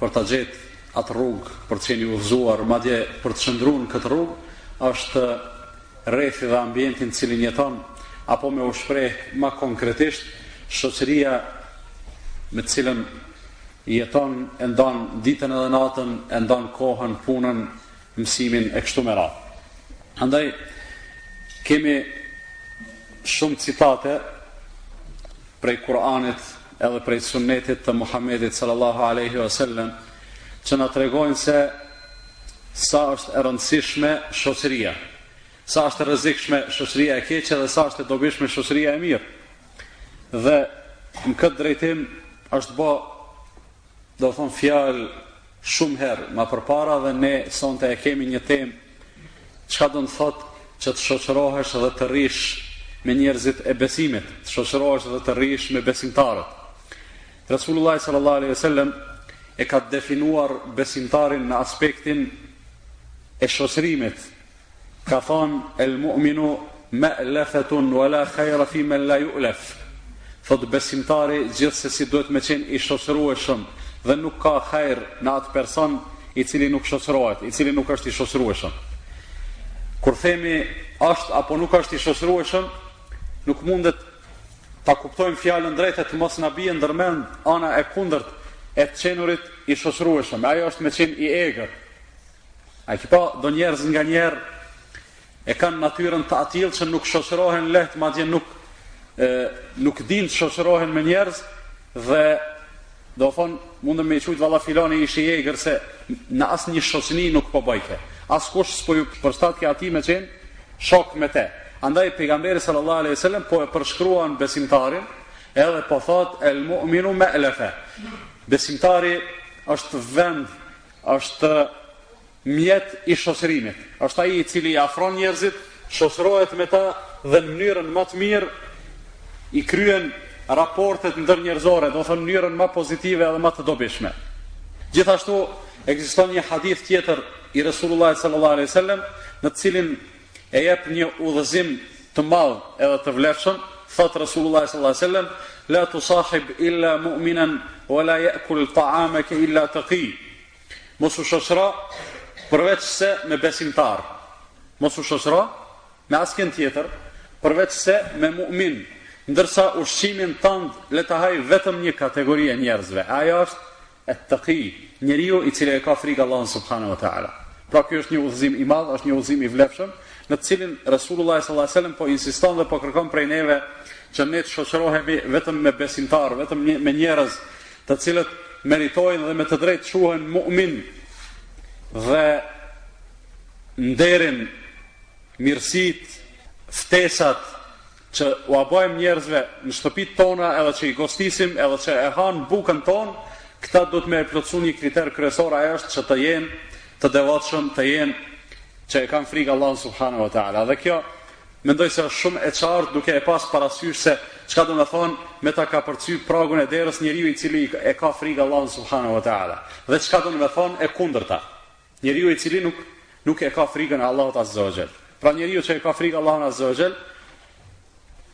për ta gjetë atë rrugë për të qenë i udhëzuar, madje për të qëndruar në këtë rrugë, është rrethi dhe ambienti në të cilin jeton, apo me u shpreh më konkretisht, shoqëria me të cilën jeton e ndan ditën edhe natën, e ndan kohën, punën, mësimin e kështu me radhë. Andaj kemi shumë citate prej Kur'anit edhe prej sunnetit të Muhammedit sallallahu alaihi wasallam që na tregojnë se sa është e rëndësishme shoqëria, sa është e rrezikshme shoqëria e keqe dhe sa është e dobishme shoqëria e mirë. Dhe në këtë drejtim është bë do të thotë fjalë shumë herë më përpara dhe ne sonte e kemi një temë çka do të thotë që të shoqërohesh dhe të rrish me njerëzit e besimit, të shoqërohesh dhe të rrish me besimtarët. Resulullah sallallahu alaihi wasallam e ka definuar besimtarin në aspektin e shoqërimit, Ka thënë El Mu'minu Ma'lafetun wa la khayra fi man la yu'laf. Thotë besimtari gjithsesi duhet me qenë i shoqërueshëm dhe nuk ka hajr në atë person i cili nuk shoqërohet, i cili nuk është i shoqërueshëm. Kur themi është apo nuk është i shoqërueshëm, nuk mundet ta kuptojmë fjalën drejtë de mos na bie ndërmend ana e kundërt e të qenurit i shoqërueshëm. E ajo është me qenë i egër. E ka pa do njerëz nganjëherë e kanë natyrën të atillë që nuk shoqërohen lehtë, madje nuk e, nuk dinë të shoqërohen me njerëz dhe do thotë mundemi me i qujtë vallahi filani ish i egër se në asnjë shoqni nuk po bajke askush s'po iu përshtatke atij me qenë shok me te andaj pejgamberi sallallahu alaihi sallam po e përshkruan besimtarin edhe po thot el mu'minu me'lefe besimtari është vend Është mjet i shoqërimit. Është ai i cili i afron njerëzit, shoqërohet me ta dhe në mënyrën më të mirë i kryen raportet ndërnjerëzore, do të thotë në mënyrën më pozitive dhe më të dobishme. Gjithashtu ekziston një hadith tjetër i Resulullahit sallallahu alaihi wasallam në të cilin E jep një udhëzim të madh edhe të vlefshëm, thotë Resulullahi sallallahu alejhi ve sellem, La tusahib illa mu'minan wa la ya'kul ta'amaka illa taqi. Mos u shoqëro përveç se me besimtar. Mos u shoqëro me askënd tjetër përveç se me mu'min, ndërsa ushqimin tënd le ta hajë vetëm një kategori e njerëzve. Ajo është Ettaqi, njeriu i cili e ka frikë Allahun subhane ve teala. Pra ky është një udhëzim i madh, është një udhëzim i vlefshëm, në të cilin Resulullahi sallallahu alejhi ve sellem po insiston dhe po kërkon prej neve që ne të shoqërohemi vetëm me besimtarë, vetëm me njerëz të cilët meritojnë dhe me të drejtë quhen mu'min dhe nderin mirësitë, ftesat, që ua bojmë njerëzve në shtëpitë tona edhe që i gostisim edhe që e hanë bukën tonë, këta duhet me e plotësu një kriter kryesor ai është që të jenë të devotshëm, të jenë që e kanë frikë Allahun subhanahu wa taala. Dhe kjo mendoj se është shumë e qartë duke e pas parasysh se çka do me thonë me ta kapërcy pragun e derës njeriu i cili e ka frikë Allahun subhanahu wa taala. Dhe çka do me thonë e kundërta. Njeriu i cili nuk nuk e ka frigën e Allahut Azza wa Jall. Pra njeriu që e ka frigë Allahun Azza wa Jall,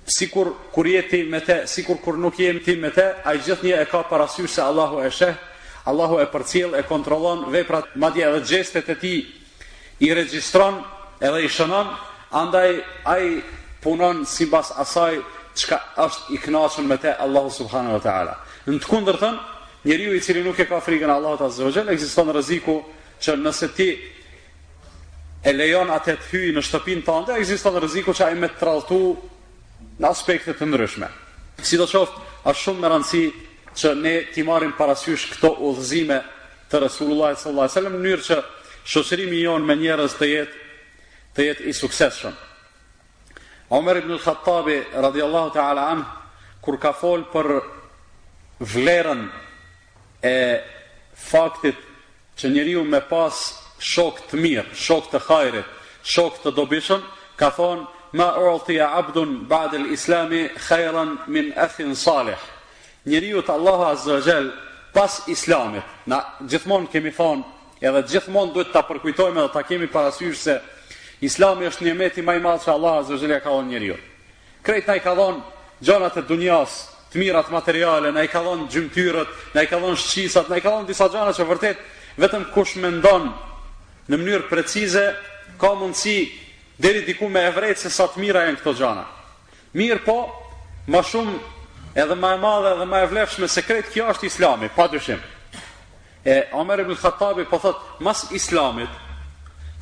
sikur kur je ti me të, sikur kur nuk je ti me të, ai gjithnjë e ka parasysh se Allahu e sheh, Allahu e përcjell, e kontrollon veprat, madje edhe gjestet e tij i regjistron edhe i shënon, andaj ai punon sipas asaj çka është i kënaqur me të Allahu subhanahu wa taala. Në të kundërtën, Njeriu i cili nuk e ka frikën e Allahut Azze ue Xhel, ekziston rreziku që nëse ti e lejon atë të hyjë në shtëpinë tënde, ekziston rreziku që ai me tradhtu në aspekte të ndryshme. Sidoqoftë, është shumë me rëndësi që ne t'i marrim parasysh këto udhëzime të Resulullahit sallallahu alaihi wasallam në mënyrë që shoqërimi jonë me njerëz të jetë të jetë i suksesshëm. Omer ibn al-Khattabi radiallahu ta'ala an, kur ka fol për vlerën e faktit që njeriu me pas shok të mirë, shok të hajrit, shok të dobishëm, ka thonë, ma utije abdun ba'del islami khajran min ehin salih. Njeriut Allahu Azze ue Xhel, pas islamit, na gjithmonë kemi thonë, Edhe gjithmonë duhet ta përkujtojmë dhe ta kemi parasysh se Islami është nimeti ma i madh që Allah azza wa jall i ka dhënë njeriut. Krejt na i ka dhënë gjonat e dunjas, të mirat materiale, na i ka dhënë gjymtyrët, na i ka dhënë shqisat, na i ka dhënë disa gjëra që vërtet vetëm kush mendon në mënyrë precize ka mundësi deri diku me e vrejt se sa të mira janë këto gjëra. Mirëpo, ma shumë edhe ma e madhe edhe ma e vlefshme se krejt kjo është Islami, padyshim. E Omer ibn Khattabi po thot, mas Islamit,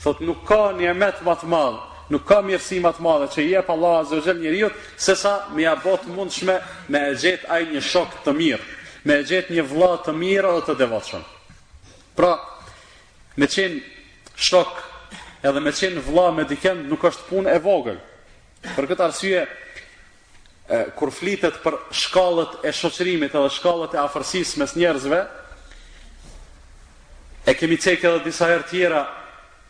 thot nuk ka nimet ma të madh, nuk ka mirësi ma të madhe që i jep Allahu azza wa jall njeriut sesa me ia bo të mundshme me e gjet ai një shok të mirë, me e gjet një vëlla të mirë dhe të devotshëm. Pra, me qen shok edhe me qen vëlla me dikën nuk është punë e vogël. Për këtë arsye kur flitet për shkallët e shoqërimit edhe shkallët e afërsisë mes njerëzve, e kemi cekë edhe disa herë tjera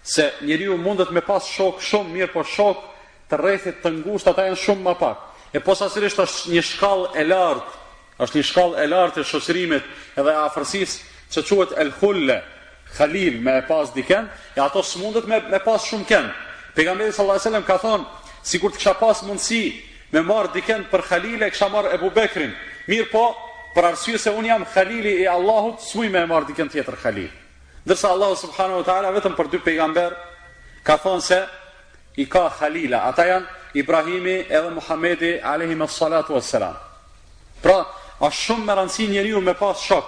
se njeriu mundet me pas shokë shumë, mirëpo shokë të rrethit të ngushtë ata janë shumë ma pak. E posaçërisht është një shkallë e lartë Është një shkallë e lartë e shoqërimit edhe afërsisë që quhet El Khulle, Khalil me e pas diken, e ato s'mundet me me pas shumë kënd. Pejgamberi sallallahu alajhi wasallam ka thonë, sikur të kisha pas mundësi me marr diken për Khalil e kisha marr Ebu Bekrin. Mirëpo, për arsye se un jam Khalili i Allahut, s'muj me e marr diken tjetër Khalil. Ndërsa Allahu subhanahu wa taala vetëm për dy pejgamberë ka thonë se I ka Khalila, ata janë Ibrahimi edhe Muhamedi alejhimus salatu was selam. Pra, ashtë shumë me randësi njeriu me pas shok,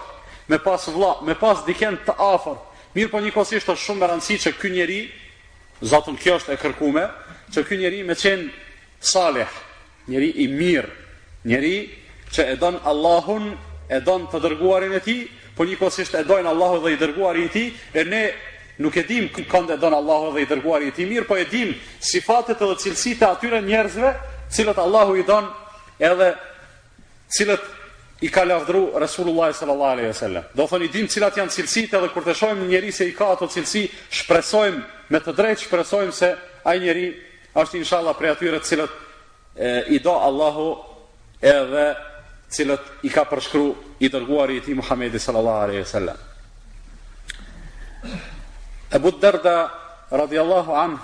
me pas vëlla, me pas diken të afërt. Mirëpo njëkohësisht ashtë shumë me randësi që ky njeri, zaten kjo është e kërkume, që ky njeri me qenë salih, njeri i mirë, njeri që e don Allahun, e don të dërguarin e tij, po njëkohësisht e don Allahu dhe i dërguari i tij, e ne nuk e dim kënd e don Allahu dhe i dërguari i tij, mirëpo i dim sifatet edhe cilësitë e atyre njerëzve, cilët Allahu i don edhe cilët i ka lavdru Resulullah sallallahu alaihi wasallam. Do thonë i dim cilat janë cilësitë edhe kur të shohim një njeri se i ka ato cilësi, shpresojmë me të drejtë shpresojmë se ai njeri Ashtë inshallah prej atyre të cilët e, i do Allahu edhe të cilët i ka përshkru i dërguari i tij Muhammedi sallallahu alaihi wasallam. Abu Darda radhiyallahu anhu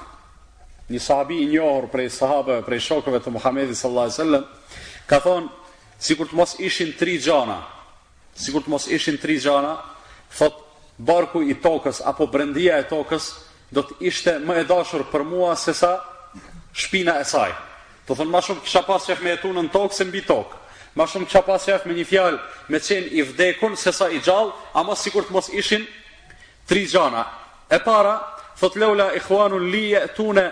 një sahabi i njohur prej sahabëve, prej shokëve të Muhammedit sallallahu alaihi wasallam, ka thonë sikur të mos ishin tri gjana Sikur të mos ishin tri gjana, thotë, barku i tokës apo brendia e tokës do të ishte më e dashur për mua sesa shpina e saj. Do thonë ma shumë kisha pas qejf me jetu nën tokë se mbi tokë. Ma shumë kisha pas qejf me një fjalë me qenë i vdekun sesa i gjallë, ama sikur të mos ishin Tri gjana, E para, thotë Leula ikhwanun li ya'tuni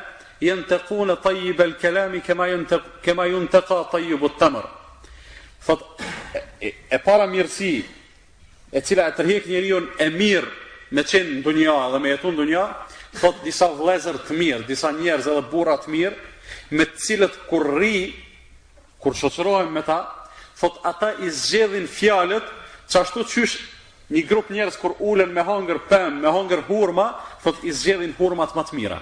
yantaquna tayyib al-kalami kama yuntaqa tayyib at-tamr. Thotë, e, e para mirësi, e cila e tërhjek njeriun e mirë me qenë në dunja dhe me jetu në dunja, thot disa vllezër të mirë, disa njerëz edhe burra të mirë, me të cilët kur rri Kur shoqërohem me ta, thotë ata i zgjedhin fjalët çashtu qysh një grup njerëz kur ulen me hangër pemë, me hangër hurma, thotë i zgjedhin hurmat ma të mira.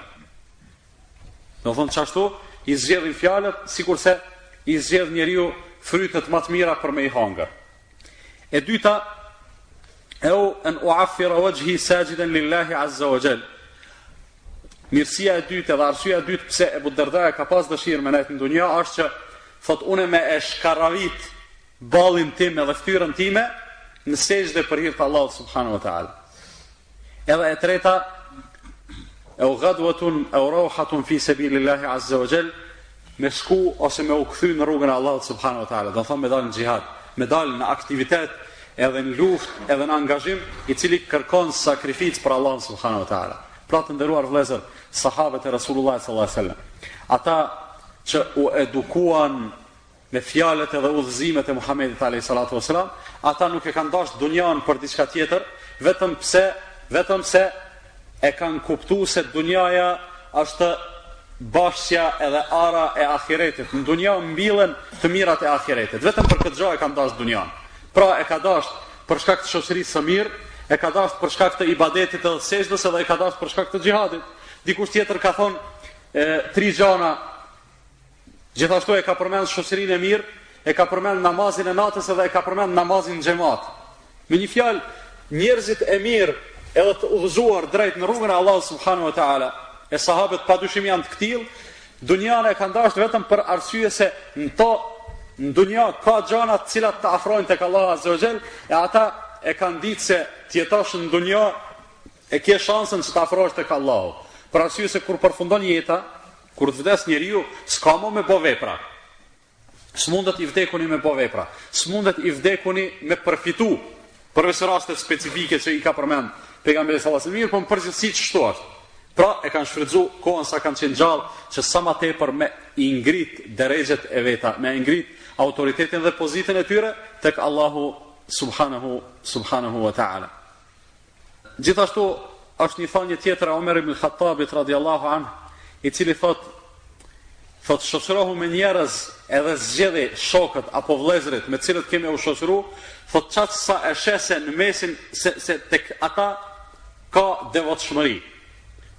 Do thonë çashtu i zgjedhin fjalët sikurse i zgjedh njeriu frytet ma të mira për me i hangër. E dyta, eu en uafira vegjhi sagjiden lillahi azza ve gjell, Mirësia e dytë dhe arsyeja e dytë pse Ebu Derdaja ka pas dëshirë me nejtë në dunja është që thot une me e shkarravit ballin tim edhe ftyrën time në sexhde për hir të Allahut subhanahu wa ta'ala. Edhe e treta, eu gadwatun, eu rauhatun fi sebilillahi azze wa xhel, me shku ose me u kthy në rrugën e Allahut subhanahu wa taala, do thonë me dal në xhihad, me dal në aktivitet edhe në luftë, edhe në angazhim, i cili kërkon sakrificë për Allahun subhanahu wa taala. Pra të nderuar vëllezër, sahabët e Resulullahit sallallahu alaihi wasallam, ata që u edukuan me fjalët edhe udhëzimet e Muhamedit alayhi salatu wasalam, ata nuk e kanë dasht dunjan për diçka tjetër, vetëm pse vetëm se E kanë kuptu se dunjaja asht bashqja edhe ara e ahiretit, në dunja mbillen të mirat e ahiretit. Vetëm për këtë gja e kanë dashtë dunjan. Pra e ka dashtë për shkak të shoqërisë së mirë, e ka dashtë për shkak të ibadetit edhe sexhdes edhe e ka dashtë për shkak të xhihadit. Dikush tjetër ka thonë tri gjana Gjithashtu e ka përmend shoqërinë e mirë, e ka përmend namazin e natës edhe e ka përmend namazin n'xhemat. Me një fjalë, njerëzit e mirë edhe të udhëzuar drejt në rrugën e Allahut subhanahu wa taala. E sahabët pa dyshim janë të këtill, dunjan e kanë dashtë vetëm për arsye se në to në dunja ka gjana të cilat të afrojnë tek Allahu azza wa jall, e ata e kanë ditë se të jetosh në dunja E ke shansin që të afrohesh tek Allahu, për arsye se kur përfundon jeta, kur të vdes njeriu, s'ka mo me bo vepra. S'mundet i vdekuni me bo vepra. S'mundet i vdekuni me përfitu, përveç rastet specifike që i ka përmend pejgamberi sallallahu alajhi wasallam, por në përgjithësi kshtu është. Pra e kanë shfrytzu kohën sa kanë qenë gjallë që sa ma tepër me i ngrit derexhet e veta, me i ngrit autoritetin dhe pozitën e tyre tek Allahu subhanahu subhanahu wa ta'ala. Gjithashtu është një thanje tjetër e Omer ibn Khattabit radiallahu anh, i cili thot, thot shoqërohu me njerëz edhe zgjidhi shokët apo vllezrit me të cilët ke me u shoqëru, thot qaq sa e sheh se në mesin se, se tek ata ka devotshmëri.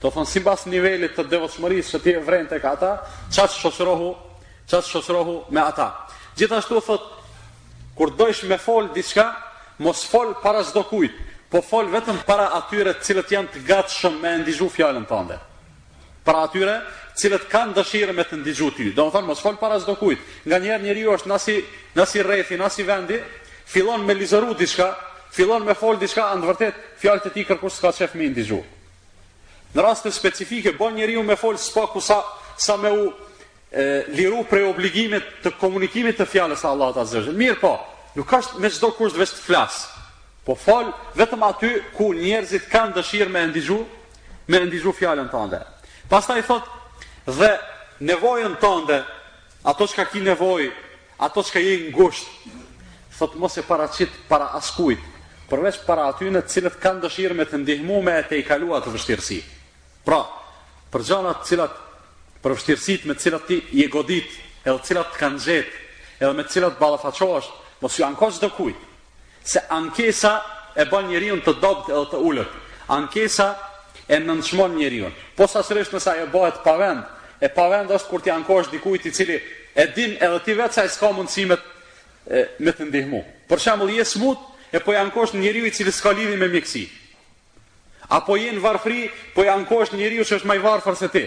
Do thonë, simbas nivelit të devotshmërisë që ti e vren tek ata, qaq shoqërohu, qaq shoqërohu me ata. Gjithashtu thot, Kur të dojsh me folë diçka, mos fol para çdokujt, po fol vetëm para atyre të cilët janë të gatshëm me e ndigju fjalën tënde. Para atyre të cilët kanë dëshirë me të ndigju ty. Domethënë mos fol para çdokujt. Nganjëherë njeriu është n'asi n'asi rrethi, n'asi vendi, fillon me ligjëru diçka, fillon me fol diçka, a në të vërtetë fjalët e tij kërkush s'ka qef me ndigju. Në raste specifike bon njeriu me fol s'paku sa sa me u e liru prej obligimit të komunikimit të fjalës së Allahut Azza wa Jall. Mirpo, nuk është me çdo kusht veç të flas. Po fol vetëm aty ku njerëzit kanë dëshirë me ndigju, me ndigju fjalën tënde. Pastaj thot dhe nevojën tënde, ato çka ki nevojë, ato çka je ngusht, thot mos e paraqit para askujt, përveç para atyne të cilët kanë dëshirë me të ndihmu me t'i kalu atë vështirësi. Pra, për gjanat të cilat, për vështirësitë me të cilat ti je godit, edhe të cilat të kanë gjetë, edhe me të cilat ballafaqohesh, mos ju anko çdo kujt. Se ankesa e bën njeriun të dobët edhe të ulët. Ankesa e nënçmon njeriun. Posaçërisht nëse ajo bëhet pa vend, e pa vend është kur ti ankohesh dikujt i cili e din edhe ti vetë se ai s'ka mundësi me të ndihmu. Për shembull, je smut e po i ankohesh një njeriu i cili s'ka lidhje me mjeksi. Apo je në varfëri, po i ankohesh një njeriu që është më i varfër se ti.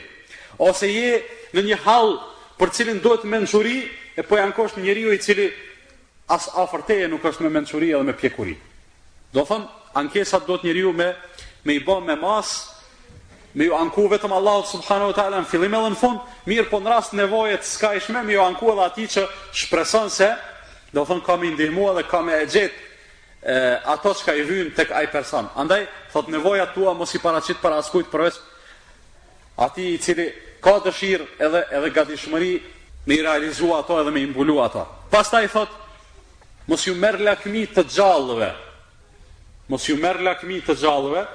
Ose je në një hall për cilin duhet mençuri, e po i ankohesh një njeriu i cili as afër teje nuk është me mençuri edhe me pjekuri. Do thon, ankesat duhet njeriu me me i bë me mas, me ju anku vetëm Allahut subhanahu wa taala në fillim edhe në fund, mirëpo në rast nevoje të skajshme me ju anku edhe atij që shpreson se do thon ka me i ndihmu edhe ka me e gjet e ato çka i vyn tek ai person. Andaj thot nevojat tua mos i paraqit para askujt përveç atij i cili ka dëshirë edhe edhe gatishmëri me i realizu ato edhe me i mbulu ato. Pastaj thot mos ju merr lakmi të gjallëve. Mos ju merr lakmi të gjallëve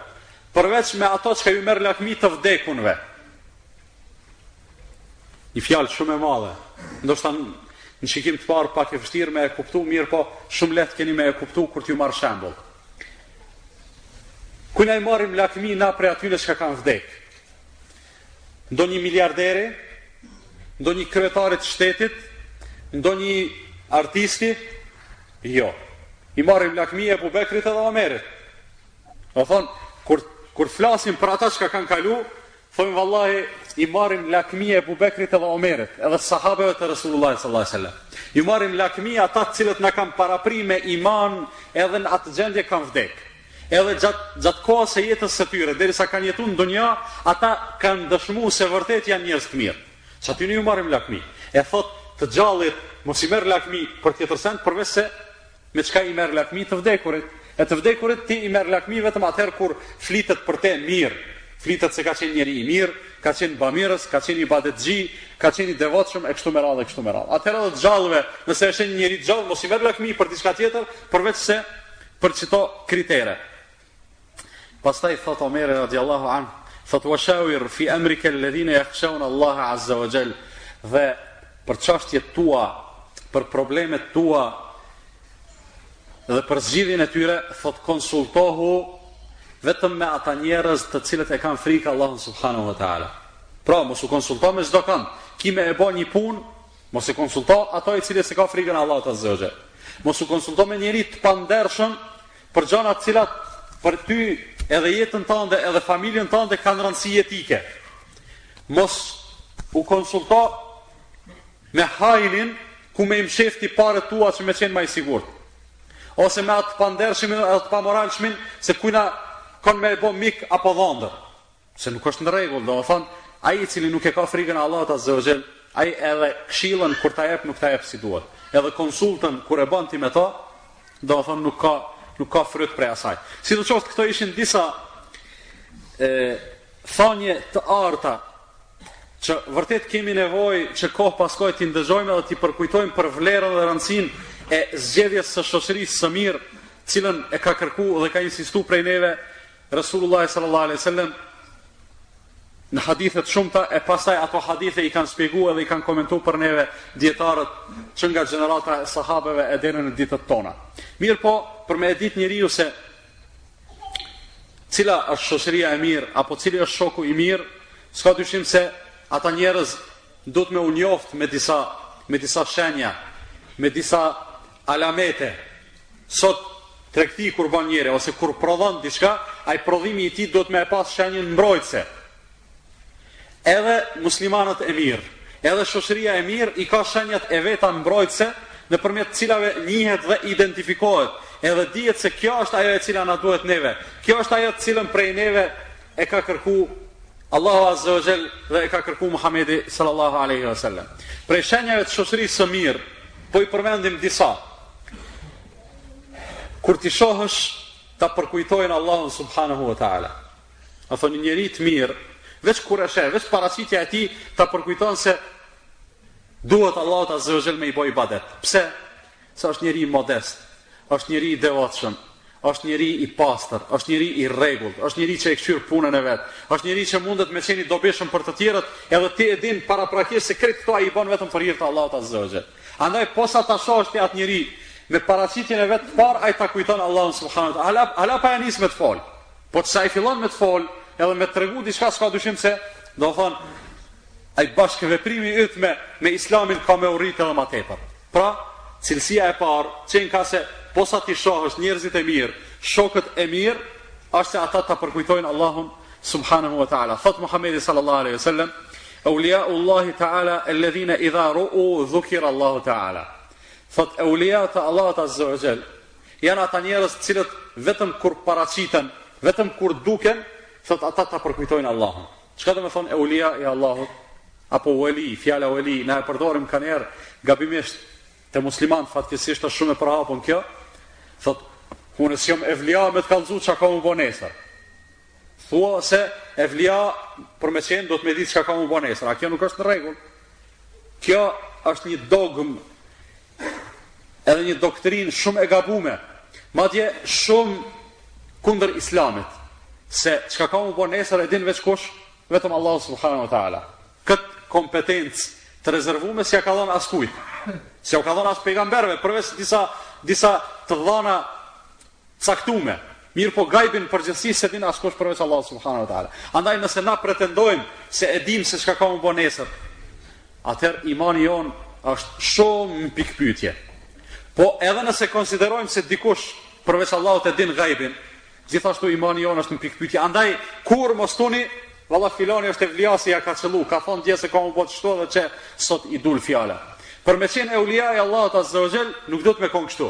përveç me ato çka ju merr lakmi të vdekunve. Një fjalë shumë e madhe. Ndoshta në shikim të parë pak e vështirë me e kuptu, mirëpo shumë lehtë keni me e kuptu kur t'ju marr shembull. Kujna i marrim lakmi na prej atyne çka kanë vdek? Ndonjë miliarderi, ndonjë kryetari t'shtetit, ndonjë artisti, jo. I marrim lakmi Ebu Bekrit edhe Omerit. Do thon, kur, kur flasim për ata çka kanë kalu, Thojmë vallahi i marrim lakmi Ebu Bekrit edhe Omerit, edhe sahabeve të Resulullahit sallallahu alaihi wasallam. Ju marrim lakmi ata të cilët na kanë parapri me iman, edhe në atë gjendje kanë vdek. Edhe gjatë gjat kohës së jetës së tyre, derisa kanë jetu në dunja, ata kanë dëshmu se vërtet janë njerëz të mirë. Qatyne ju marrim lakmi. E thot të gjallit, mos i merr lakmi për tjetër send përveç se Me çka i merr lakmi të vdekurit? E të vdekurit ti i merr lakmi vetëm atëherë kur flitet për te mirë, flitet se ka qenë njeri i mirë, ka qenë bamirës, ka qenë ibadetxhi, ka qenë i devotshëm e kështu me radhë e kështu me radhë. Atëherë edhe të gjallëve, nëse e sheh një njeri të gjallë, mos i merr lakmi për diçka tjetër, përveç se për qito kritere. Pastaj thotë Omeri radiallahu anh, thotë wa shawir fi amrika alladhina yakhshawna Allah azza wa jall. Dhe për çështjet tua, për problemet tua dhe për zgjidhjen e tyre, thotë konsultohu vetëm me ata njerëz të cilët e kanë frikë Allahun subhanahu wa taala. Pra, mos u konsulto me çdo kënd. Ki me e ba një punë, mos e konsulto atë i cili s'e ka frikën Allahut azza wa jall. Mos u konsulto me njeri të pandershëm Për gjana të cilat për ty edhe jetën tënde edhe familjen tënde kanë rëndësi jetike. Mos u konsulto me hajnin ku me i mshef ti paret tua që me qenë ma i sigurt. Ose me atë pandershmin, atë pamoralshmin, se kujna kon me e bo mik apo dhondër. se nuk është në rregull, domethënë ai i cili nuk e ka frikën e Allahut azza wa jall, ai edhe këshillën kur ta jep nuk ta jep si duhet. Edhe konsultën kur e bën ti me ta, domethënë nuk ka nuk ka fryt prej asaj. Sidoqoftë këto ishin disa ë thonje të arta që vërtet kemi nevojë që kohë pas kohë t'i ndëgjojmë edhe t'i përkujtojmë për vlerën dhe rëndësinë e zgjedhjes së shoqërisë së mirë, të cilën e ka kërku dhe ka insistu prej neve Resulullahi sallallahu alaihi wasallam në hadithe të shumta e pastaj ato hadithe i kanë shpjegu dhe i kanë komentu për neve dijetarët që nga gjenerata e sahabeve e deri në ditët tona. Mirpo, për me e ditë njeriu se cila është shoqëria e mirë apo cili është shoku i mirë, s'ka dyshim se ata njerëz duhet me u njoft me disa me disa shenja, me disa Alamete, Sot tregtari kur bën njeri ose kur prodhon diçka, ai prodhimi i tij duhet me e pas shenjën mbrojtëse. Edhe muslimanët e mirë, edhe shoqëria e mirë i ka shenjat e veta mbrojtëse nëpërmjet të cilave njihet dhe identifikohet, edhe dihet se kjo është ajo e cila na duhet neve, kjo është ajo të cilën prej neve e ka kërku Allahu Azza wa Jall dhe e ka kërku Muhamedi sallallahu alaihi wasallam. Prej shenjave të shoqërisë së mirë, po i përmendim disa. Kur t'i shohësh ta përkujtojnë Allahun subhanahu wa taala. Atë një njeri të mirë, veç kur e sheh, veç paraqitja e tij ta përkujton se duhet Allahut Azza wa Jall me i bo ibadet. Pse? se është njeri modest, është njeri i devotshëm, është njeri i pastër, është njeri i rregullt, është njeri që e kqyr punën e vet, është njeri që mundet me qenë i dobishëm për të tjerët, edhe ti e din paraprakisht se krejt këto ai i bën vetëm për hir të Allahut Azza wa Jall. Andaj posa ta shohësh ti atë njeri me paraqitjen e vet të parë ai ta kujton Allahun subhanahu wa taala. Ala pa e nis me të fol. Posa të fillon me të fol, edhe me të tregu diçka s'ka dyshim se domethënë ai bashkëveprimi yt me me islamin ka me u rrit edhe më tepër. Pra, cilësia e parë, qenka se posa t'i shohësh njerëzit e mirë, shokët e mirë, asht se ata ta përkujtojnë Allahun subhanahu wa ta'ala. Thot Muhammedi sallallahu alaihi wasallam, "Auliaullahi ta'ala alladhina idha ru'u dhukira Allahu ta'ala." Thot aulia të Allahut azza wa jall, janë ata njerëz të cilët vetëm kur paraqiten, vetëm kur duken, thot ata ta përkujtojnë Allahun. Çka do me thonë eulia i Allahut? Apo wali, fjala wali, na e përdorim kaniherë gabimisht te musliman fatkeqësisht asht shumë e përhapun kjo. Thot, unë s'jom evlia me të kallzu çka ka m'u bo nesër. Thua se evlia për me qenë duhet me ditë çka ka m'u bo nesër. A kjo nuk asht në rregull. Kjo asht një dogmë edhe një doktrin shumë e gabume, madje shumë kundër islamit, se çka ka m'u bo nesër e din veç kush, vetëm Allahu subhanahu wa ta'ala. Këtë kompetencë të rezervume s'ja ka dhonë askujt, s'jau ka dhonë as pejgamberve, përveç disa, disa të dhana caktume, mirëpo gajbin përgjithsi s'e din askush përveç Allahut subhanahu wa ta'ala. Andaj nëse na pretendojmë se e dim se çka ka m'u bo nesër, atëherë imani jonë është shumë në pikpytje. Po edhe nëse konsiderojmë se dikush përveç Allahut e din gajbin, gjithashtu imani jonë është në pikpytje. Andaj, kurrë mos thuni, valla filani është evlia se ja ka qëllu, ka thonë dje se ka m'u bo kshtu edhe qe sot i dul fjala. Për me qenë eulia e Allahut azza nuk duhet me konë kështu.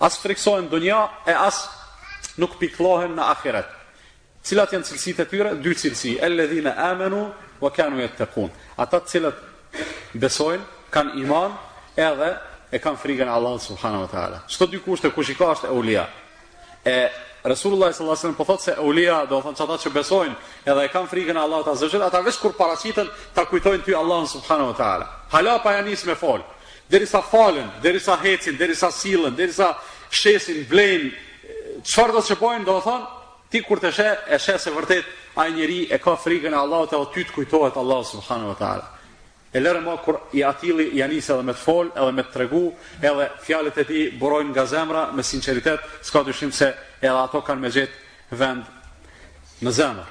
As friksohen në dunja e as nuk pikëllohen në ahiret. Cilat janë cilësitë e tyre? Dy cilësi, alladhina amanu wa kanu yattaqun. Ata të cilët besojnë, kanë iman, edhe e kanë frikën e Allahut subhanahu wa taala. Qito dy kushte kush i ka është eulia. E Resulullah sallallahu alaihi wasallam po thotë se eulia, domethonë ata që besojnë, edhe e kanë frikën e Allahut azza wa jalla, ata veç kur paraqiten ta kujtojnë ty Allahun subhanahu wa taala. Hala pa ja nis me fol. Derisa falen, derisa hecin, derisa sillen, derisa shesin, blejnë, çfarëdo që bojnë, domethonë, ti kur ta sheh, e sheh se vërtet ai njeri e ka frikën e Allahut edhe ty të kujtohet Allahu subhanahu wa taala. E lere ma kur i atilli ja nis edhe me të fol, edhe me të tregu, edhe fjalët e tij burojnë nga zemra me sinqeritet, s'ka dyshim se edhe ato kanë me gjet vend në zemër.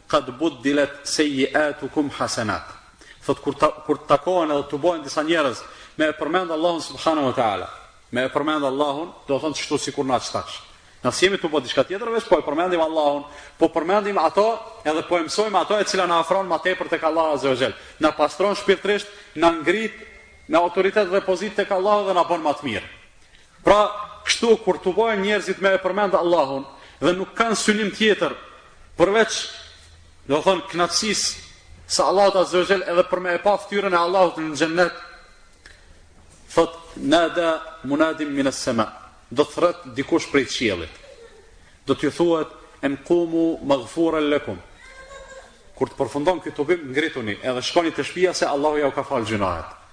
Qad buddilet seyyi'atukum hasanat. Thotë kur të kur të takohen edhe tubohen disa njerëz me e përmend Allahun subhanahu wa taala. Me e përmend Allahun, domethonë qeshtu sikur na qetash. Na s'jemi tu bo diçka tjetër veç po e përmendim Allahun, po përmendim ato edhe po e mësojmë ato e cila na afron ma tepër tek Allahu azza wa jall. Na pastron shpirtërisht, na ngrit në autoritet dhe pozitë tek Allahu dhe na bon ma të mirë. Pra, kështu kur tubojnë njerëzit me e përmend Allahun dhe nuk kanë synim tjetër përveç do të thonë kënaqësis së Allahut azze ue xhel edhe për me e pa fytyrën e Allahut në xhennet. Thot nada munadim min as-sama. Do thret dikush prej qiellit. Do t'ju thuhet en qumu maghfuran lakum. Kur të përfundon ky tubim ngrituni edhe shkoni te shtëpia se Allahu ja u ka fal gjynahet.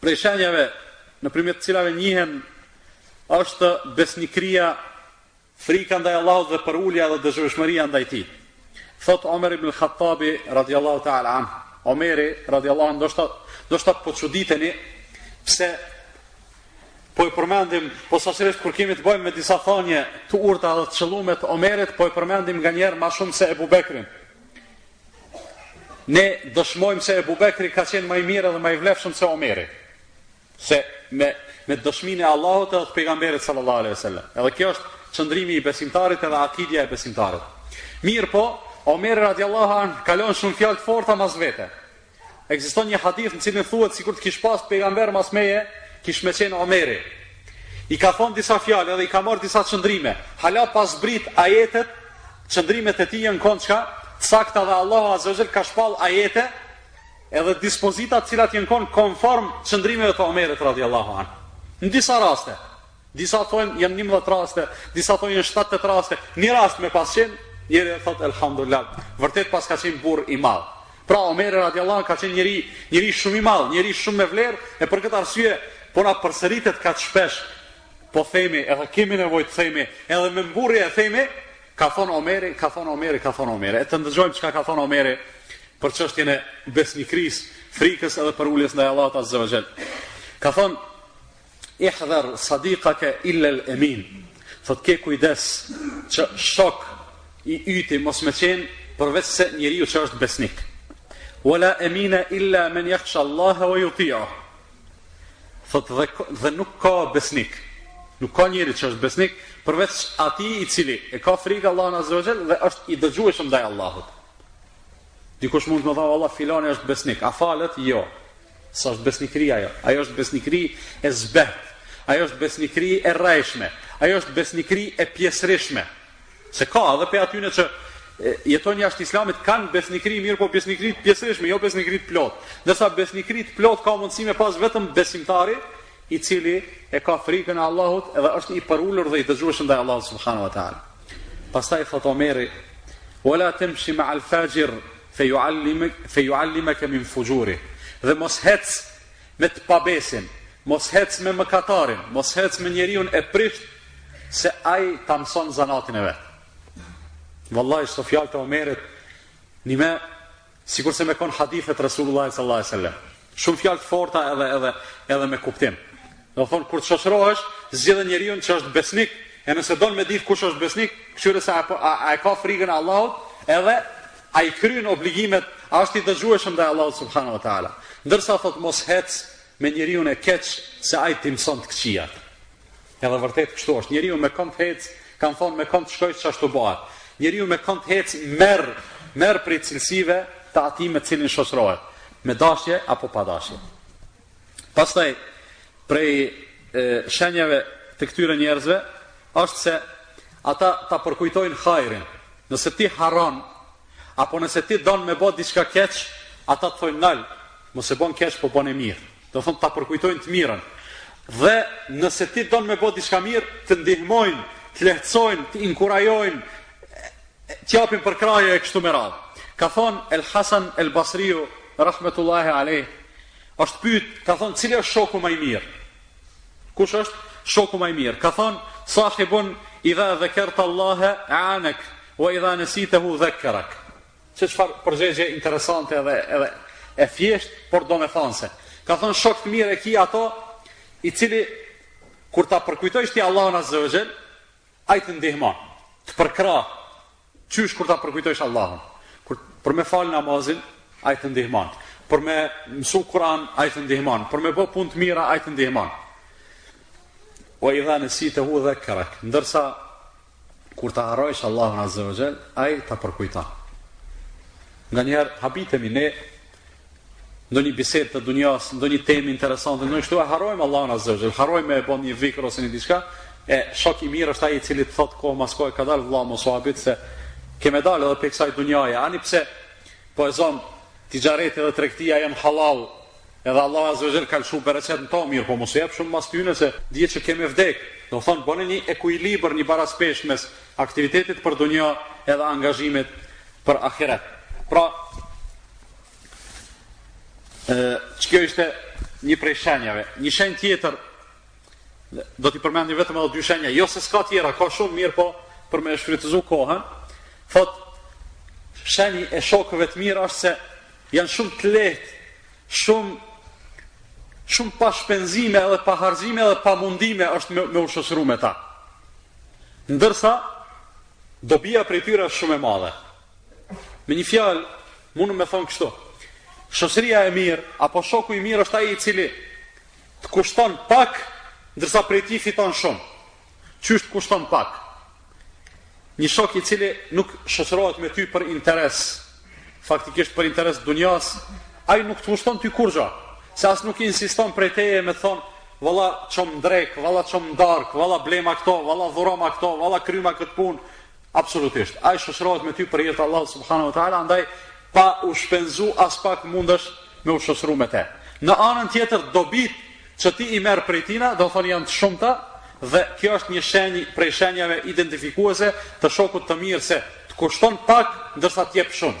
Prej shenjave nëpërmjet të cilave njihen është besnikëria, frika ndaj Allahut dhe përulja dhe dëshirshmëria ndaj Tij. Thot Omer ibn al-Khattabi radiallahu ta'ala an, Omeri radiallahu an, ndoshta, ndoshta po çuditeni pse po e përmendim po vazhdimisht kur kemi të bëjmë me disa thanje të urta dhe të qëllume të Omerit, po e përmendim nganjëherë ma shumë se Ebu Bekrin. Ne dëshmojmë se Ebu Bekri ka qenë më i mirë dhe më i vlefshëm se Omeri. Se me me dëshminë e Allahut dhe të pejgamberit sallallahu alejhi dhe sellem. Edhe kjo është qëndrimi i besimtarit edhe akidia e besimtarit. Mirëpo, Omeri radiallahu an ka lon shumë fjalë të forta mas vete. Ekziston një hadith në cilin thuhet sikur të kish pas pejgamber mas meje, kish me qenë Omeri. I ka thonë disa fjalë dhe i ka marrë disa qëndrime. Hala pa zbrit ajetet, qëndrimet e tij janë kon çka? Sakta dhe Allahu Azza wa jall ka shpall ajete edhe dispozita të cilat janë kon konform qëndrimeve të Omerit radhiyallahu anhu. Në disa raste, Disa thonë janë njëmbëdhjetë raste, disa thonë janë shtatëmbëdhjetë raste. Një rast me pas qenë, njeri thotë elhamdulillah. Vërtet paska qenë burrë i madh. Pra Omer radiallahu ka qenë njeri, njeri shumë i madh, njeri shumë me vlerë, e për këtë arsye po na përsëritet kaq shpesh. Po themi, edhe kemi nevojë të themi, edhe me mburrje e themi, ka thonë Omeri, ka thonë Omeri, ka thonë Omeri. E të ndëgjojmë çka ka thonë Omeri për çështjen e besnikërisë, frikës edhe përuljes ndaj Allahut azza wa jall. Ka thonë Ihdhar sadiqaka illa al amin. Thot ke kujdes që shok i yti mos me qen përveç se njeriu që është besnik. Wala amina illa man yakhsha Allah wa yuti'uh. Thot dhe, dhe nuk ka besnik. Nuk ka njeri që është besnik përveç ati i cili e ka frikë Allahun azze ue xhel dhe është i dëgjueshëm ndaj Allahut. Dikush mund të më thonë Allah filani është besnik, a falet? Jo. S'është besnikëri ajo. Ajo është besnikëri e zbehtë. Ajo është besnikëri e rrejshme. Ajo është besnikëri e pjesërishme. Se ka edhe pej atyne që jetojn jashtë islamit kanë besnikëri mirëpo besnikëri të pjesërishme, jo besnikëri të plot. Ndërsa besnikëri të plot ka mundësi me pas vetëm besimtari i cili e ka frikën e Allahut edhe është i përulur dhe i dëgjueshëm ndaj Allahut subhanahu wa taala. Pastaj thot Omeri: "Wala tamshi ma'al fajir Fejuallimeke min fuxhurihi, dhe mos hec me të pabesin, mos hec me mëkatarin, mos hec me njeriun e prishtë se ai ta mëson zanatin e vet. Vallahi këto fjalë të Omerit nihen sikurse me kon hadithet t'Resulullahit sallallahu alaihi wasallam. Shumë fjalë të forta edhe edhe edhe me kuptim. Domethonë kur të shoqërohesh, zgjidhe njeriu që është besnik, e nëse don me ditë kush është besnik, këqyre se a, po, a, a e ka frigën e Allahut, edhe a i kryen obligimet, a është i dëgjueshëm ndaj Allahut subhanahu wa taala. Ndërsa thot mos hec me njeriun e keq se ai t'i mëson të këqijat. Edhe vërtet kështu është. Njeriu me kënd hec, kanë thonë me kënd shkon qashtu bahet. Njeriu me kënd hec merr merr prej cilësive të atij me cilin shoqërohet, me dashje apo pa dashje. Pastaj prej shenjave të këtyre njerëzve është se ata ta përkujtojnë hajrin. Nëse ti harron apo nëse ti don me bë diçka keq, ata të thojnë nal, mos e bën keq, po bën e mirë. Domethonë ta përkujtojnë të mirën. Dhe nëse ti don me bë diçka mirë, të ndihmojnë, të lehtësojnë, të inkurajojnë, të japin përkrahje e kështu me radhë. Ka thonë El Hasan El Basriu rahmetullahi alej, Është pytë, ka thonë cili është shoku më i mirë? Kush është shoku më i mirë? Ka thonë sahibun idha dhakarta Allah anak wa idha nasitahu dhakarak. Se çfarë përgjegje interesante edhe edhe e fjeshtë, por domethënëse. Ka thonë shok të mirë e ki ato i cili kur ta përkujtojsh ti Allahun azza wa jall, ai të ndihmon, të përkrah, Qysh kur ta përkujtojsh Allahun? Kur për me fal namazin, ai të ndihmon. Për me mësu Kur'an, ai të ndihmon. Për me bë punë të mira, ai të ndihmon. Wa idha nasitahu dhakkarak. Ndërsa kur ta harrojsh Allahun azza wa jall, ai ta përkujton. Nga njëherë habitemi ne ndonjë bisedë të dunjas, ndonjë temë interesante, ndonjë kështu e harrojmë Allahun azza wa jall, harrojmë me bë një dhikër ose një diçka, e shok i mirë është ai i cili të thotë kohë mas kohë kadal vëlla mos u habit se ke me dalë edhe prej kësaj dunjaje, ani pse po e zonë tixhareti dhe tregtia janë halal, edhe Allah azza wa jall ka lëshu bereqet në to mirëpo mos u jep shumë mas tyne se dije që ke me vdek. Domethonë bëne një ekuilibër, një baraspeshë mes aktivitetit për dunja edhe angazhimit për ahiret. Pra, Qe kjo ishte një prej shenjave. Një shenjë tjetër, do t'i përmendim vetëm edhe dy shenja, jo se s'ka tjera, ka shumë mirëpo për me e shfrytëzu kohën, thot, shenjë e shokëve të mirë është se janë shumë të lehtë, shumë, shumë pa shpenzime edhe pa harzime edhe pa mundime është me, me u shoqëru me ta. Ndërsa, dobia prej tyre është shumë e madhe. Me një fjalë, mun me thon kështu. Shoqëria e mirë apo shoku i mirë është ai i cili të kushton pak, ndërsa prej tij fiton shumë. Qysh të kushton pak? Një shok i cili nuk shoqërohet me ty për interes, faktikisht për interes dunjas, ai nuk të kushton ty kurrë, se as nuk insiston prej teje me thon, valla çom drek, valla çom dark, valla blema këto, valla dhuroma këto, valla kryma këtë punë, Absolutisht. Ai shoqërohet me ty për hir të Allahut subhanahu wa taala, andaj pa u shpenzu as pak mundesh me u shoqëru me te. Në anën tjetër dobit që ti i merr prej tina, domethonë janë të shumta dhe kjo është një shenjë prej shenjave identifikuese të shokut të mirë se të kushton pak ndërsa të jep shumë.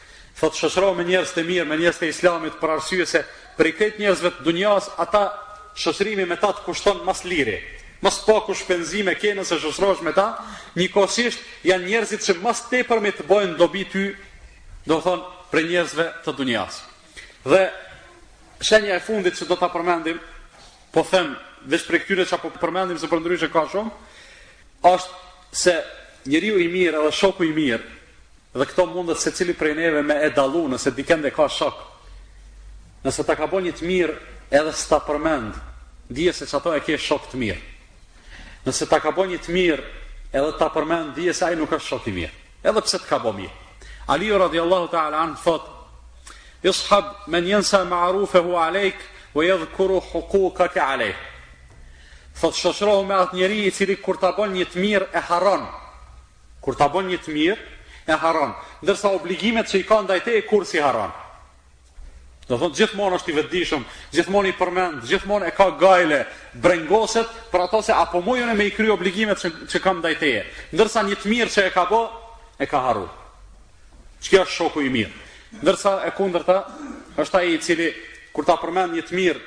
Thotë shoqërohu me njerëz të mirë, me njerëz të Islamit për arsye se prej krejt njerëzve të dunjas ata shoqërimi me ta të kushton mas liri. Mas paku shpenzime ke nëse shoqërohesh me ta, njëkohësisht janë njerëzit që mas tepërmi të bojnë dobi ty, domethonë prej njerëzve të dunjas. Dhe shenja e fundit që do ta përmendim, po them veç prej këtyre që po përmendim se përndryshe ka shumë, është se njeriu i mirë edhe shoku i mirë Dhe këto mundet secili prej neve me e dallu nëse dikënd e ka shok. Nëse ta ka bo një të mirë, edhe s'ta përmend, dije se çato e ke shok të mirë. Nëse ta ka bo një të mirë, edhe ta përmend, dije se ai nuk është shok i mirë. Edhe pse të ka bo mirë. Ali radiallahu ta'ala anhu thot, Ishab men jensa ma'rufehu alejk, vë jedhkuru hukukake alejk. Thot, shoqrohu me atë njeri i cili kur ta bën një të mirë e harron, Kur ta bën një të mirë, e harron, ndërsa obligimet që i ka ndaj teje kurrë s'i harron. Do thotë gjithmonë është i vetëdijshëm, gjithmonë i përmend, gjithmonë e ka gajle, brengoset për ato se a po muj unë me i kry obligimet që, që kam ndaj teje. Ndërsa një të mirë që e ka bo, e ka harru. Qeky është shoku i mirë. Ndërsa e kundërta, është ai i cili, kur ta përmend një të mirë,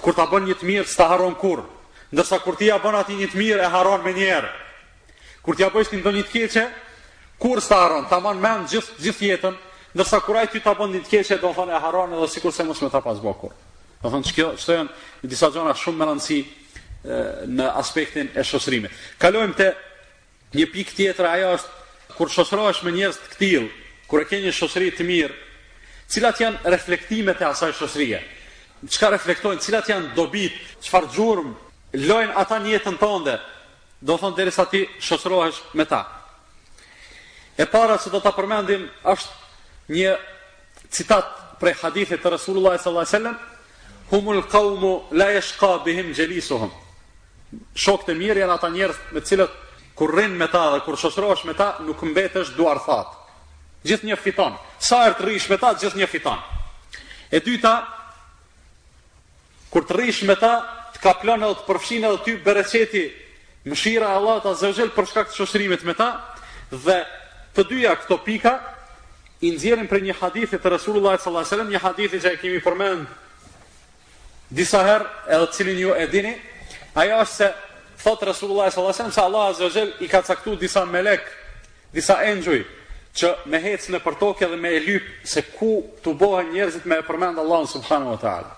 Kur ta bën një të mirë, s'ta harron kurrë. Ndërsa kur ti ja bën atij një të mirë, e harron menjëherë. Kur ti ja bojsh ti ndonjë të keqe, kurrë s'ta harron, ta mban mend gjithë gjithë jetën, ndërsa kur ai ty ta bën një të keqe, domethonë e harron edhe sikurse mos me ta pas bo kurrë. Domethonë çka, qeto janë disa gjëra shumë me rëndësi në aspektin e shoqërimit. Kalojmë te Një pikë tjetër ajo është kur shoqërohesh me njerëz të këtillë, kur e ke një shoqëri të mirë, cilat janë reflektimet e asaj shoqërie? Çka reflektojnë, cilat janë dobit, çfarë gjurmë lojnë ata në jetën tënde? Do thon derisa ti shoqërohesh me ta. E para që do ta përmendim është një citat prej hadithit të Resulullah sallallahu alaihi wasallam, humul qawmu la yashqa bihim jalisuhum. Shokët e mirë janë ata njerëz me të cilët kur rrin me ta dhe kur shoqërohesh me ta nuk mbetesh duarthatë. Gjithnjë fiton. Sa herë të rrish me ta, gjithnjë fiton. E dyta, kur të rrish me ta, të kaplon edhe të përfshin edhe ty bereqeti mëshira e Allahut azza wa jall për shkak të shoqërimit me ta dhe të dyja këto pika i nxjerrim prej një hadith të Resulullah sallallahu alaihi wasallam, një hadith që e kemi përmend disa herë edhe të cilin ju e dini, ajo është se thot Resulullah sallallahu alaihi wasallam se Allah azza wa jall i ka caktuar disa melek, disa engjëj që me hec nëpër tokë dhe me e lyp se ku tubohen njerëzit me e përmend Allahun subhanahu wa taala.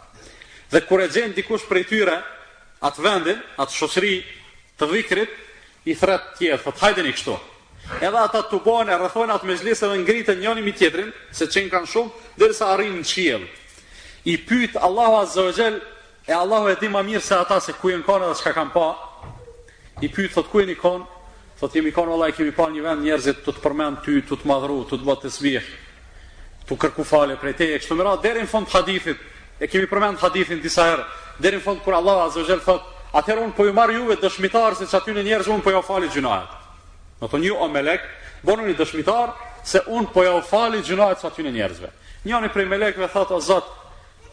Dhe kur e gjen dikush prej tyre atë vendin, atë shoqëri të dhikrit, i thret tjerët, thot hajdeni kështu. Edhe ata tubohen e rrethojnë atë mexhlis dhe ngritën njëri mbi tjetrin, se qenkan shumë, derisa arrin në qiell. I pyet Allahu Azza wa Jall, e Allahu e di më mirë se ata se ku janë kanë dhe çka kanë pa. I pyet thot ku jeni kanë? Thot jemi kanë vallahi kemi pa një vend njerëzit tu të përmend ty, tu të madhru, tu të bo tesbih. Tu kërku falje prej teje, kështu me radh deri në fund hadithit. E kemi përmend hadithin disa herë. Deri në fund kur Allahu Azza wa Jall thot, atëherë un po ju marr juve dëshmitar se qatyne njerëz un po ju falë gjynahet. Domethënë ju o melek, bënuni dëshmitar se un po ju falë gjynahet qatyne njerëzve. Njëri prej melekëve thotë o Zot,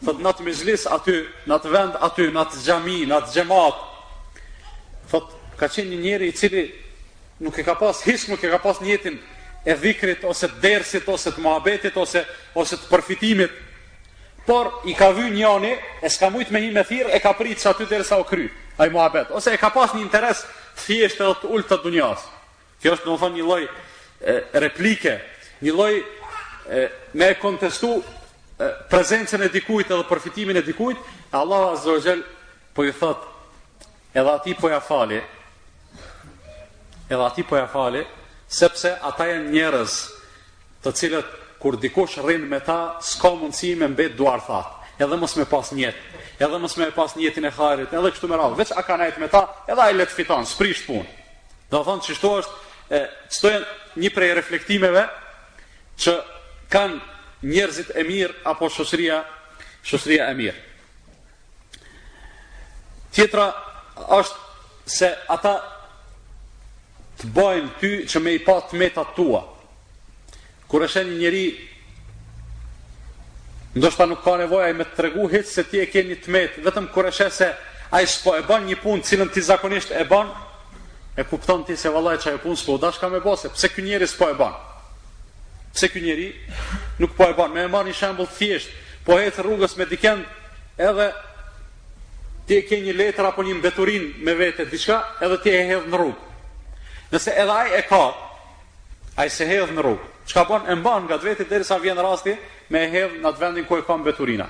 thotë në atë mexhlis aty, në atë vend aty, në atë xhami, në atë xhemat. Thotë ka qenë një njeri i cili nuk e ka pas hiç, nuk e ka pas nijetin e dhikrit ose të dersit ose të muhabetit ose ose të përfitimit. Por i ka vy njëri, e s'ka mujt me hi me thirr, e ka prit qaty derisa u kry ai muhabet ose e ka pas një interes thjesht edhe të ultë të dunjas. Kjo është domethënë një lloj replike, një lloj me e kontestu prezencën e dikujt edhe përfitimin e dikujt, Allahu Azza wa Jall po i thot edhe atij po ja fali. Edhe atij po ja fali sepse ata janë njerëz të cilët kur dikush rrin me ta s'ka mundësi me mbet duarthatë, edhe mos me pas nijet, edhe mos me e pas nijetin e hajrit, edhe kështu me radhë, veç a ka nejt me ta, edhe ai le të fiton, s'prish punë. Domethënë qishtu është, e, qëto është një prej reflektimeve që kanë njerëzit e mirë apo shoqëria, shoqëria e mirë. Tjetra është se ata të bajnë ty që me i pa të metat tua. Kur e sheh një njeri, ndoshta nuk ka nevojë ai me të tregu hiç se ti e ke një të metë, vetëm kur e sheh se ai s'po e ban një punë të cilën ti zakonisht e ban, e kupton ti se vallahi qajo punë s'po u dashka me bo, sepse ky njeri s'po e ban. Pse ky njeri nuk po e ban. Me e marrë një shembull të thjeshtë, po hec rrugës me dikend, Edhe ti e ke një letër apo një mbeturinë me vete diçka, edhe ti e hedh në rrugë. Nëse edhe ai e ka, ai s'e hedh në rrugë. Çka bën e mban ngat veti derisa vjen rasti me e hedh në atë vendin ku e ka mbeturina.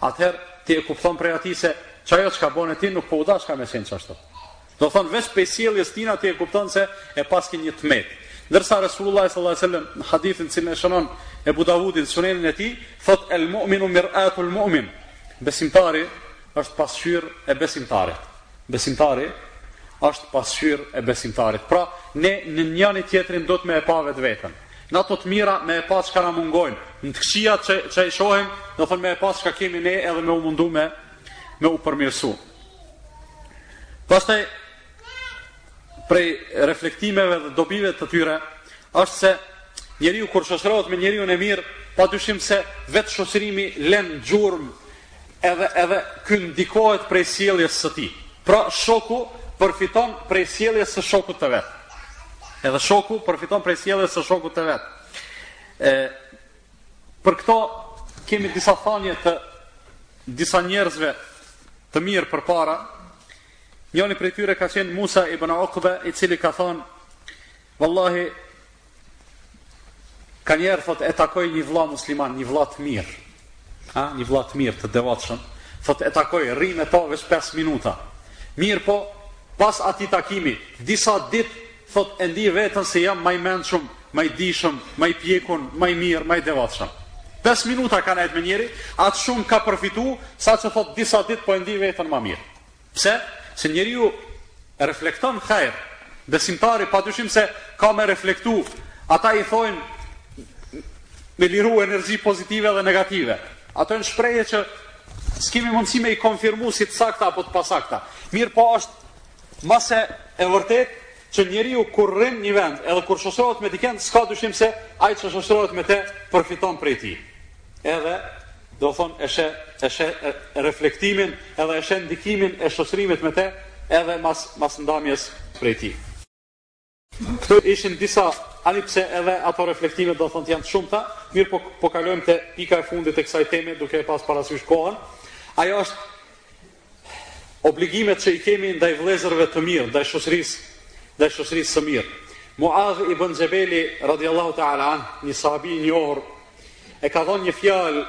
Atëherë ti e kupton prej atij se qajo çka bën ti nuk po u dashka me qenë qashtu. Do thonë veç prej sjelljes tina ti e kupton se e paske një të metë. Ndërsa Resulullahi sallallahu alejhi wasallam në hadithin të cilin e shënon Ebu Davudi në Sunenin e tij, thotë el mu'minu mir'atul mu'min. Besimtari është pasqyrë e besimtarit. Besimtari është pasqyrë e besimtarit. Pra, ne në njëri tjetrin duhet me e pa vetveten. Në ato të mira me e pa çka na mungojnë, në ato të këqija që që i shohim, do thonë me e pa çka kemi ne edhe me u mundu me me u përmirësu. Pastaj prej reflektimeve dhe dobive të tyre është se njeriu kur shoqërohet me njeriun e mirë, pa dyshim se vetë shoqërimi len gjurmë edhe edhe ky ndikohet prej sjelljes së tij. Pra shoku përfiton prej sjelljes së shokut të vet. Edhe shoku përfiton prej sjelljes së shokut të vet. Ë Për këto kemi disa thanje të disa njerëzve të mirë përpara. Njani prej tyre ka qenë Musa ibn Ukbe, i cili ka thonë, vallahi, ka njerë, thot, e takoj një vla musliman, një vla të mirë, ha? një vla të mirë të devotshëm, thot, e takoj, rri me to veç 5 minuta. Mirëpo, pas atij takimi, disa ditë Thotë e ndi veten se jam ma i mençëm, ma i dijshëm, ma i pjekun, ma i mirë, ma i devotshëm. Pesë minuta ka nejt me njeri, aq shumë ka përfitu, saqë thotë disa ditë po e ndi veten ma mirë. Pse? Se njeriu reflekton hajr. Besimtari pa dyshim se ka me reflektu, ata i thojnë me liru energji pozitive dhe negative. Ato janë shprehje që s'kemi mundësi me i konfirmu si të sakta apo të pasakta. Mirëpo është Ma se e vërtetë që njeriu kur rri n'një vend edhe kur shoqërohet me dikend, s'ka dyshim se ai që shoqërohet me te përfiton prej tij. Edhe domethonë e sheh e sheh reflektimin edhe e sheh ndikimin e shoqërimit me te edhe mas mas ndamjes prej tij. Këto ishin disa, ani pse edhe ato reflektime domethonë të janë të shumta, mirëpo po kalojmë te pika e fundit e kësaj teme duke e pas parasysh kohën. Ajo është obligimet që i kemi ndaj vëllezërve të mirë, ndaj shoqërisë, ndaj shoqërisë së mirë. Muadh ibn Xhebeli radiallahu ta'ala an, një sahabi i njohur, e ka dhënë një fjalë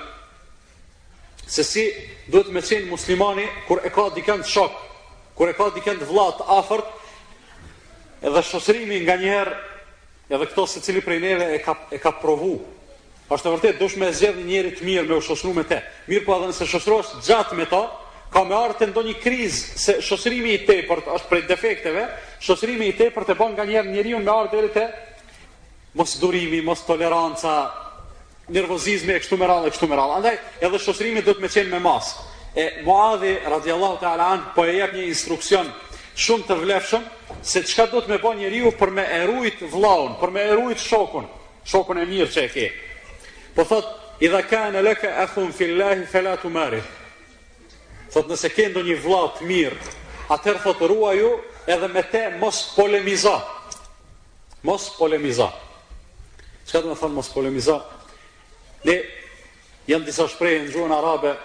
se si duhet me qenë muslimani kur e ka dikend shok, kur e ka dikend vlla të afërt, edhe shoqërimi nganjëherë, edhe këto secili prej neve e ka, e ka provu. Asht e vërtet, duhesh me e zgjedhë njeri të mirë me u shoqëru me te. Mirëpo edhe nëse shoqërohesh gjatë me ta, ka me ardh te ndonjë krizë, se shoqërimi i tepërt është prej defekteve, shoqërimi i tepërt e bon nganjëherë njeriun me ardh te mosdurimi, mostoleranca, nervozizmi e kështu me radhë e kështu me radhë. Andaj edhe shoqërimi duhet me qenë me masë. E Muadhi radiallahu ta'ala anhu po e jep një instruksion shumë të vlefshëm se çka duhet me bo njeriu për me e rujt vllaun, për me e rujt shokun, shokun e mirë që e ke. Po thot, idha kane leke akhun fillahi fela tumarihi. Thot, nëse ke ndonjë vlla të mirë, atëherë thot, ruaju edhe me te mos polemizo. Mos polemizo. Çka domethonë mos polemizo? Ne janë disa shprehje në gjuhën arabe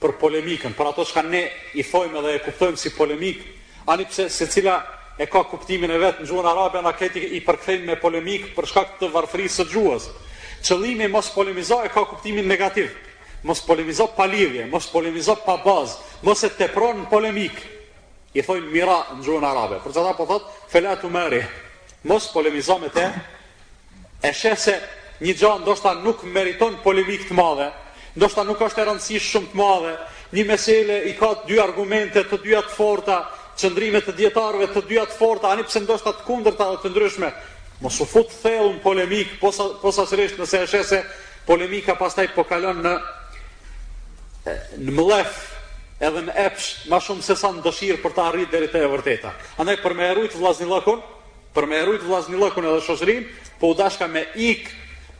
për polemikën, për ato çka ne i thojmë dhe e kuptojmë si polemik, ani pse secila e ka kuptimin e vet në gjuhën arabe, na këtu i përkthejmë me polemik për shkak të varfërisë së gjuhës. Qëllimi mos polemizo e ka kuptimin negativ. Mos polemizo pa lidhje, mos polemizo pa bazë, mos e tepro n' polemik. I thojnë mira në gjuhën arabe. Për qata po thot: Fela tumari. Mos polemizo me te. E sheh se një gja ndoshta nuk meriton polemik të madhe, ndoshta nuk është e rëndësisë shumë të madhe. Një mesele i ka dy argumente të dyja të forta, qëndrime të dijetarëve të dyja të forta, ani pse ndoshta të kundërta dhe të ndryshme. Mos u fut thellë në polemik, posa posaçërisht nëse e sheh se Polemika pastaj po kalon në në mllef edhe në epsh ma shumë se sa në dëshirë për të arrit deri te e vërteta. Andaj për me e rujt vllaznillëkun, për me e rujt vllaznillëkun edhe shoqërin, po u dashka me ik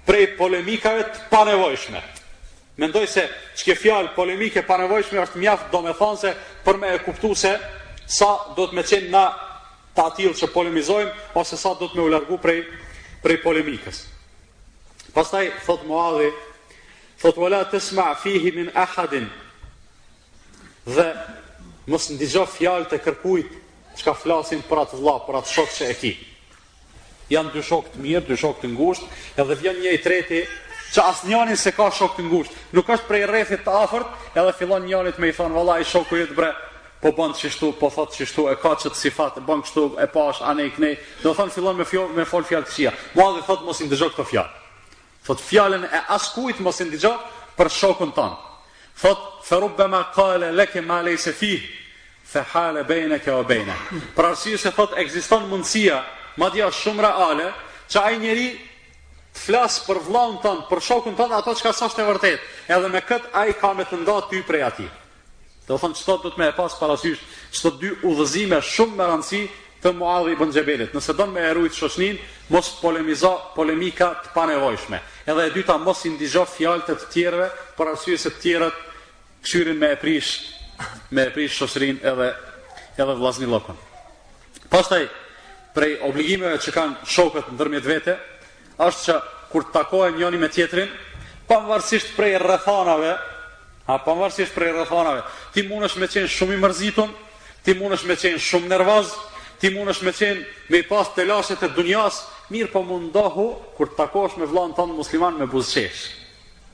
prej polemikave të panevojshme. Mendoj se qekjo fjalë polemikë e panevojshme është mjaft domethonë se për me e kuptu se sa duhet me qenë na të atillë që polemizojmë, ose sa duhet me u largu prej, prej polemikës. Pastaj thot Muadhi, thot wala tesma fihi min ahadin. Dhe mos ndigjo fjalët e kërkujt çka flasin për atë vëlla, për atë shok që e ki. Jan dy shok të mirë, dy shok të ngushtë, edhe vjen një i treti që asnjanin s'e ka shok të ngushtë. Nuk është prej rrethit të afërt, edhe fillon njanit me i thon valla shoku yt bre, po bën qishtu, po thot qështu, e ka çet sifat, e bën kështu, e pash anej knej. Do thon fillon me fjo, me fol fjalë të këqija. Muadhi thot mos i ndëgjo këto fjalë. Thot fjalën e askujt mos i ndëgjo për shokun ton. Thot farubbama qala lak ma laysa fi fa hala bainaka wa baina. Për arsye se thot ekziston mundësia, madje është shumë reale, që ai njeri të flas për vllaun ton, për shokun ton atë çka s'është e vërtetë. Edhe me kët ai ka me të nda ty prej atij. Do të thotë qëto duhet me i pas parasysh qëto dy udhëzime shumë me rëndësi të Muadhi ibn Xhebelit. Nëse don me e rujt shoqninë, mos polemizo polemika të panevojshme. Edhe e dyta mos i ndigjo fjalët e të tjerëve për arsye se të tjerët kshqyrin me e prish me e prish shoqërinë edhe edhe vllaznillëkun. Pastaj prej obligimeve që kanë shokët ndërmjet vete, është që kur të takohen njëri me tjetrin, pavarësisht prej rrethanave, a pavarësisht prej rrethanave, ti mundesh me qenë shumë i mërzitur, ti mundesh me qenë shumë nervoz, ti mundesh me qenë me i pas telashet e dunjas, mirëpo mundohu kur të takohesh me vëllain tënd musliman me buzëqeshë.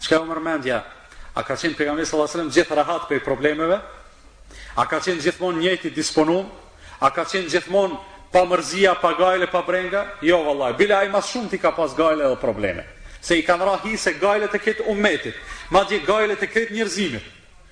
Çka u merr mendja? A ka qenë pejgamberi sallallahu alajhi wasallam gjithë rahat prej problemeve? A ka qenë gjithmonë njëjtë i disponum? A ka qenë gjithmonë pa mërzia, pa gajle, pa brenga? Jo vallahi, bile ai ma s'shumti ka pas gajle dhe probleme. Se i kanë ra hise gajlet e krejt umetit, madje gajlet e krejt njerëzimit.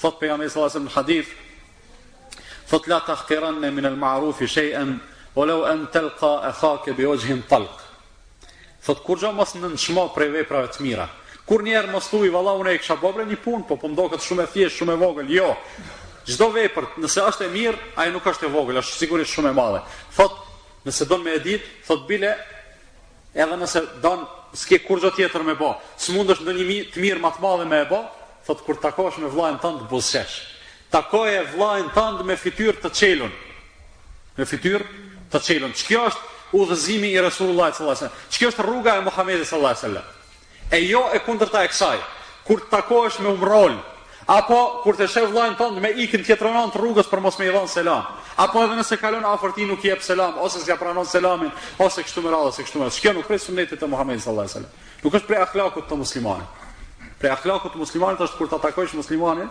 Thotë pejgamberi sallallahu alajhi wasallam në hadith thotë la tahqiranna min al-ma'rufi shay'an walau an talqa akhaka bi wajhin talq. Thotë kurgjë mos nënçmo prej veprave të mira. Kurnjëherë mos thuaj valla unë e kisha bo bre një punë, po po m'doket shumë e thjeshtë, shumë e vogël. Jo. Çdo vepër, nëse është e mirë, ajo nuk është e vogël, është sigurisht shumë e madhe. Thotë, nëse don me e ditë, thotë bile Edhe nëse don, s'ke kurgjo tjetër me bë. S'mundesh ndonjë të mirë më të madhe me e bë, thotë kur takohesh me vëllain tënd buzëqesh. Takoje vëllain tënd me fytyrë të çelun. Me fytyrë të çelun. Qikjo është udhëzimi i Resulullah sallallahu alaihi wasallam. Qikjo është rruga e Muhamedit sallallahu alaihi wasallam. e jo e kundërta e kësaj, kur të takohesh me u mrrol, apo kur ta sheh vëllain tënd me ik në tjetrën anë të rrugës për mos me i dhënë selam, apo edhe nëse kalon afër tij nuk i jep selam, ose s'ja pranon selamin, ose kështu me radhë, ose kështu me radhë. Qikjo nuk prej sunnetit të Muhamedit sallallahu alaihi wasallam. Nuk është prej ahlakut të muslimanit. Prej ahlakut të muslimanit është kur ta takosh muslimanin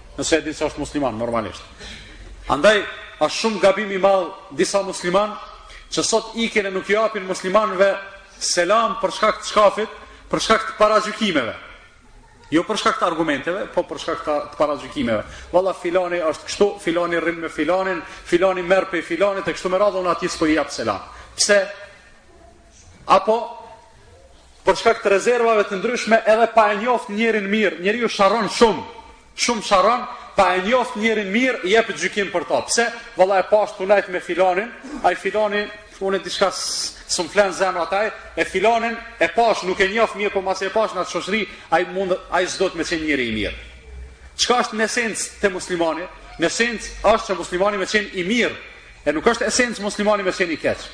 nëse e di se është musliman normalisht. Andaj është shumë gabim i madh disa musliman që sot ikin e nuk i japin muslimanëve selam për shkak të shkafit, për shkak të paragjykimeve. Jo për shkak të argumenteve, po për shkak të paragjykimeve. Valla filani është kështu, filani rrin me filanin, filani merr prej filanit e kështu me radhë, un atij s'po i jap selam. Pse? Apo për shkak të rezervave të ndryshme edhe pa e njoftë njerin mirë, njeriu sharron shumë, shumë sharron, pa e njoftë njerin mirë, jep gjykim për ta. Pse? Valla e pashë tu nejt me filonin, ai filoni, unë e diçka s'më flen zemra te ai, e filonin e pashë, nuk e njoh mirë, po masi e pashë në atë shoqni, ai mund, ai s'do të me qenë njeri i mirë. Çka është në esencë të muslimani? Në esencë është që muslimani me qenë i mirë, e nuk është esencë muslimani me qenë i keq.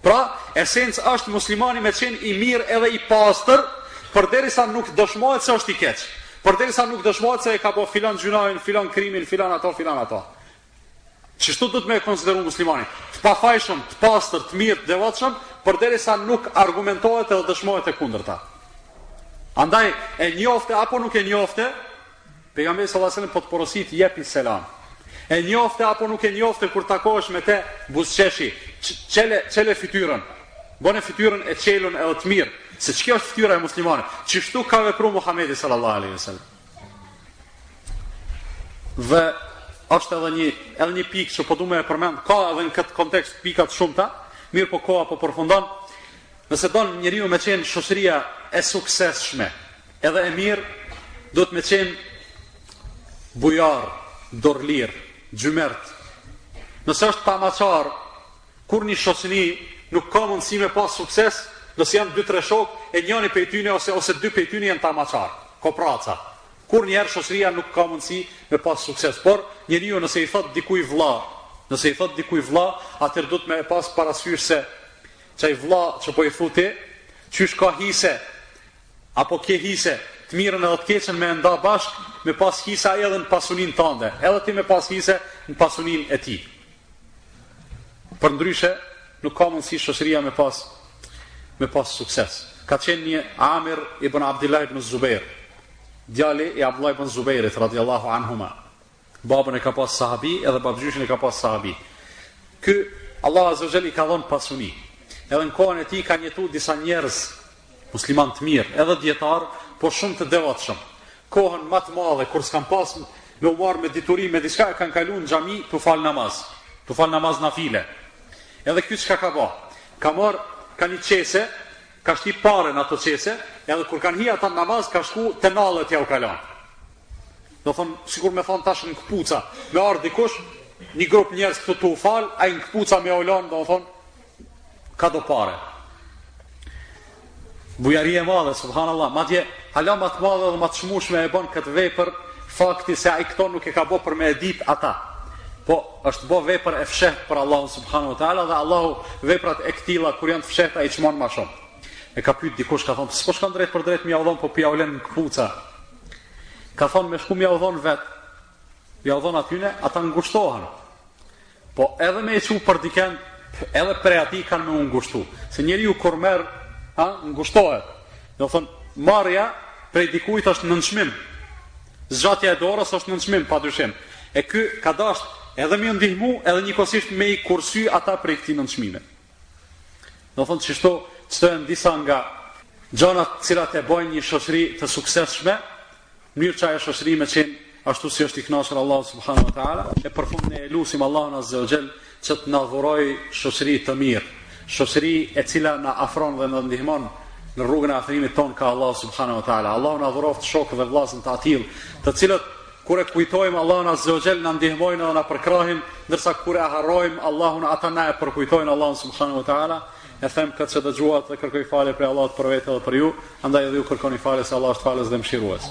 Pra, esencë është muslimani me qenë i mirë edhe i pastër, përderisa nuk dëshmohet se është i keq. Përderisa nuk dëshmohet se e ka bo filan gjynahin, filan krimin, filan ato, filan ato. Qështu duhet me e konsideru muslimani, të pafajshëm, të pastër, të mirë, të devotshëm, përderisa nuk argumentohet edhe dëshmohet e kundërta. Andaj e njofte apo nuk e njofte, Pejgamberi sallallahu alejhi ve sellem po të porositë jepi selam. E njofte apo nuk e njofte kur takohesh me te buzqeshi, çele çele fytyrën. Bone fytyrën e çelun edhe të mirë, se qekjo është fytyra e muslimanit. Qishtu ka vepru Muhamedi sallallahu alejhi ve sellem. Dhe është edhe një edhe një pikë që po du me e përmend, ka edhe në këtë kontekst pika të shumta, mirëpo koha po përfundon. Nëse don njeriu me qenë shoqëria e suksesshme, Edhe e mirë duhet me qenë bujar, dorlir, xhymert. Nëse është tamahqar, kurrnjë shoqni nuk ka mundësi me pas sukses, nëse janë dy tre shok, e njëni pej tyne ose, ose dy pej tyne janë tamahqar, kopraca. Kurrnjëherë shoqëria nuk ka mundësi me pas sukses, por njeriu nëse i thot dikuj vlla, nëse i thot dikuj vla, atëherë duhet me pas parasysh se qaj vlla që po i thu ti, qysh ka hise, Apo ke hise, t'mirën edhe t'keqen me e nda bashkë, me pas hise ai edhe në pasuninë tande, edhe ti me pas hise në pasuninë e tij. Përndryshe, nuk ka mundësi shoqëria me pas me pas sukses. Ka qenë një Amir ibn Abdullah ibn Zubair, djali i Abdullah ibn Zubairit radiallahu anhuma, Babën e ka pas sahabi edhe babgjyshin e ka pas sahabi. Ky Allah azze ue xhel i ka dhënë pasuni. Edhe në kohën e tij kanë jetu disa njerëz musliman të mirë, edhe dietar, po shumë të devotshëm. Kohën më të madhe kur s'kan pas me u marr me dituri me diçka e kanë kalu në xhami tu fal namaz, tu fal namaz nafile. Edhe ky çka ka bë? Ka marr ka një qese, Ka shti pare në ato qese, edhe kur kanë hi ata në namaz, ka shku te nallet ja u ka lanë. Do thonë, sikur me thonë tash në këpuca, me ardhë dikush, një grup njerëz këtu tu u falë, ai në këpuca me u lanë, do thonë, kado pare. Bujari e madhe, subhanallah, madje, hala ma të madhe dhe ma të çmushme e bon këtë vepër fakti se ai këto nuk e ka bo për me e dit ata. Po, Është bo vepër e fshehtë për Allahun subhanahu wa taala dhe Allahu veprat e këtilla kur janë të fshehta i çmon ma shumë. E ka pyet dikush ka thonë, s'po shkon drejt për drejt mja u dhon po pja u lën n'këpuca. Ka thonë me shku mja u dhon vet. Ja u dhon atyne, ata ngushtohen. Po edhe me e çu për dikën, edhe prej atij kanë me u ngushtu. Se njeriu kur merr, ha, ngushtohet. Do thonë marrja prej dikujt është nënçmim. Zgjatja e dorës është nënçmim padyshim, e ky ka dashtë edhe me iu ndihmu edhe njëkohësisht me i kursy ata prej këtij nënçmimi. Do thonë kështu, këto janë disa nga gjanat të cilat e bëjnë një shoqëri të suksesshme, mënyrë që ajo shoqëri me qenë ashtu si është i kënaqur Allahu subhanahu wa taala, e për fund ne e lusim Allahun azza wa jall që të na dhurojë shoqëri të mirë, shoqëri e cila na afron dhe na ndihmon në rrugën e afrimit tonë kah Allahu subhanahu wa taala. Allahu na dhuroftë shokë dhe vëllazën të atillë, të cilët kur e kujtojmë Allahun azza wa jall na ndihmojnë dhe na përkrahin, ndërsa kur e harrojmë Allahun ata na e përkujtojnë Allahun subhanahu wa taala. E them këtë që dëgjuat dhe kërkoj falje prej Allahut për vete dhe për ju, andaj edhe ju kërkoni falje se Allahu është falës dhe mëshirues.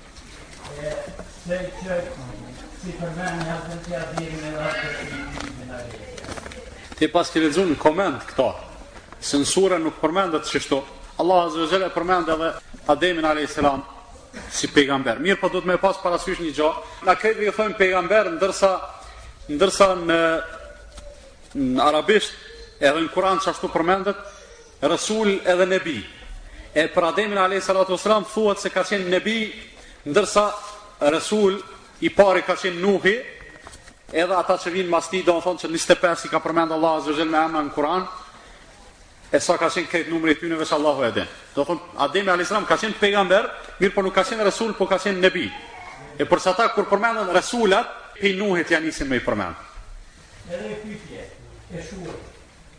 Ti paske lexu n'koment këto. Se n'sure nuk përmendet kështu. Allah azza wa jall e përmend edhe Ademin alayhis salam si pejgamber. Mirëpo duhet me pas parasysh një gjë. Na krejt i thojmë pejgamber ndërsa ndërsa në në arabisht edhe në Kur'an s'ashtu përmendet Resul edhe Nebi. E për Ademin alejhi salatu vesselam thuhet se ka qenë Nebi, ndërsa Resul i pari ka qenë Nuhi, edhe ata që vinë mas tij, domethonë që 25 i ka përmendë Allah Azze Gjell me emna në Kur'an, e sa ka qenë këtë numëri i tyne veç Allahu e di. Do thonë, Ademi A.S. ka qenë pejgamber, mirëpo nuk ka qenë Resul, po ka qenë Nebi. E për qata, kur përmendën Resulat, prej Nuhit ja nisin me i përmendë. Edhe një pytje, e shuhet.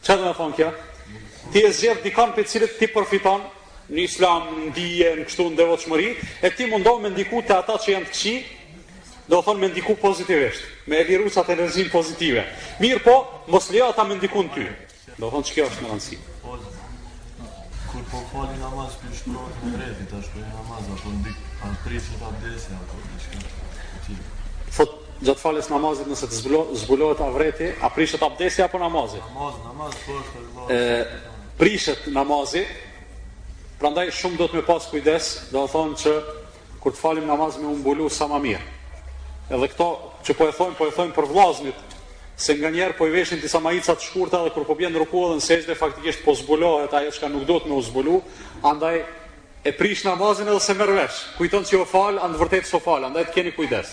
Çfarë do të thonë kjo? Ti e zgjedh dikon prej cilit ti përfiton në islam, në dije, në kështu në devotshmëri, e ti mundon me ndiku te ata që janë të këqi, do thonë me ndiku pozitivisht, me liru at energjinë pozitive. Mirëpo, mos lejo ata me ndiku në ty. Do thonë që kjo është me rëndësi. Kur po fali namaz, për shprojt në redi, të shprojt namaz, apo ndik, a m'prishet abdesi, apo në shkërë, të tjilë. Gjatë faljes namazit nëse të zbulohet avreti, a prishet abdesi apo namazi? Namaz, namaz, po është avreti. E, prishet namazi, prandaj shumë duhet me pas kujdes, domethonë që kur të falim namaz me u mbulu sa ma mirë. Edhe këtë që po e thom, po e thom për vlaznit, se nganjëherë po i veshin disa majica të shkurta dhe kur po bijnë n'ruku edhe në sexhde faktikisht po zbulohet ajo çka nuk duhet me u zbulu, andaj e prish namazin edhe s'e merr vesh, kujton që jo falë, andë vërtet së falë, andaj të keni kujdes.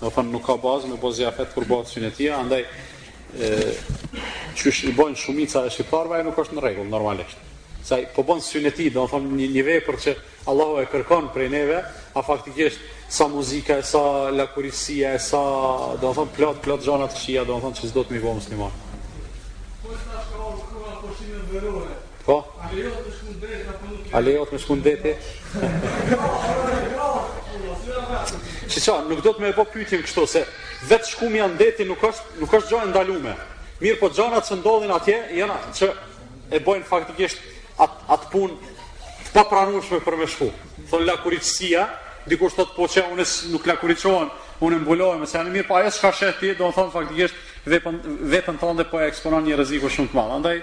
Domethonë nuk ka bazë me bo ziafet kur bohet synetia, andaj e, qysh i bojnë shumica e shqiptarëve, e nuk është në rregull, normalisht. Se po bon syneti, domethonë një, një vepër që Allahu e kërkon prej neve, a faktikisht sa muzika, sa lakuriqësia, sa, domethonë, plot, plot gjona t'kshija, domethonë që s'duhet me i bo muslimani. Po që ta shka orë kërë atë përshime Po? A lejohet me shku në det apo nuk lejohet? A lejohet me shku në deti? Shiqo, nuk duhet me e bo pytjen kështu, se vetë shkumja në deti nuk është, nuk është gjo e ndalume. Mirëpo gjanat që ndodhin atje, janë që e bojnë faktikisht atë at punë të papranushme për me shku. Domethonë lakuriqësia, dikush thotë po që unë nuk lakuriqohem, unë mbulohem, se janë mirë, po ajo çka sheh ti, domethonë faktikisht veten, veten tonde po e eksponon një rreziku shumë të madh. Andaj,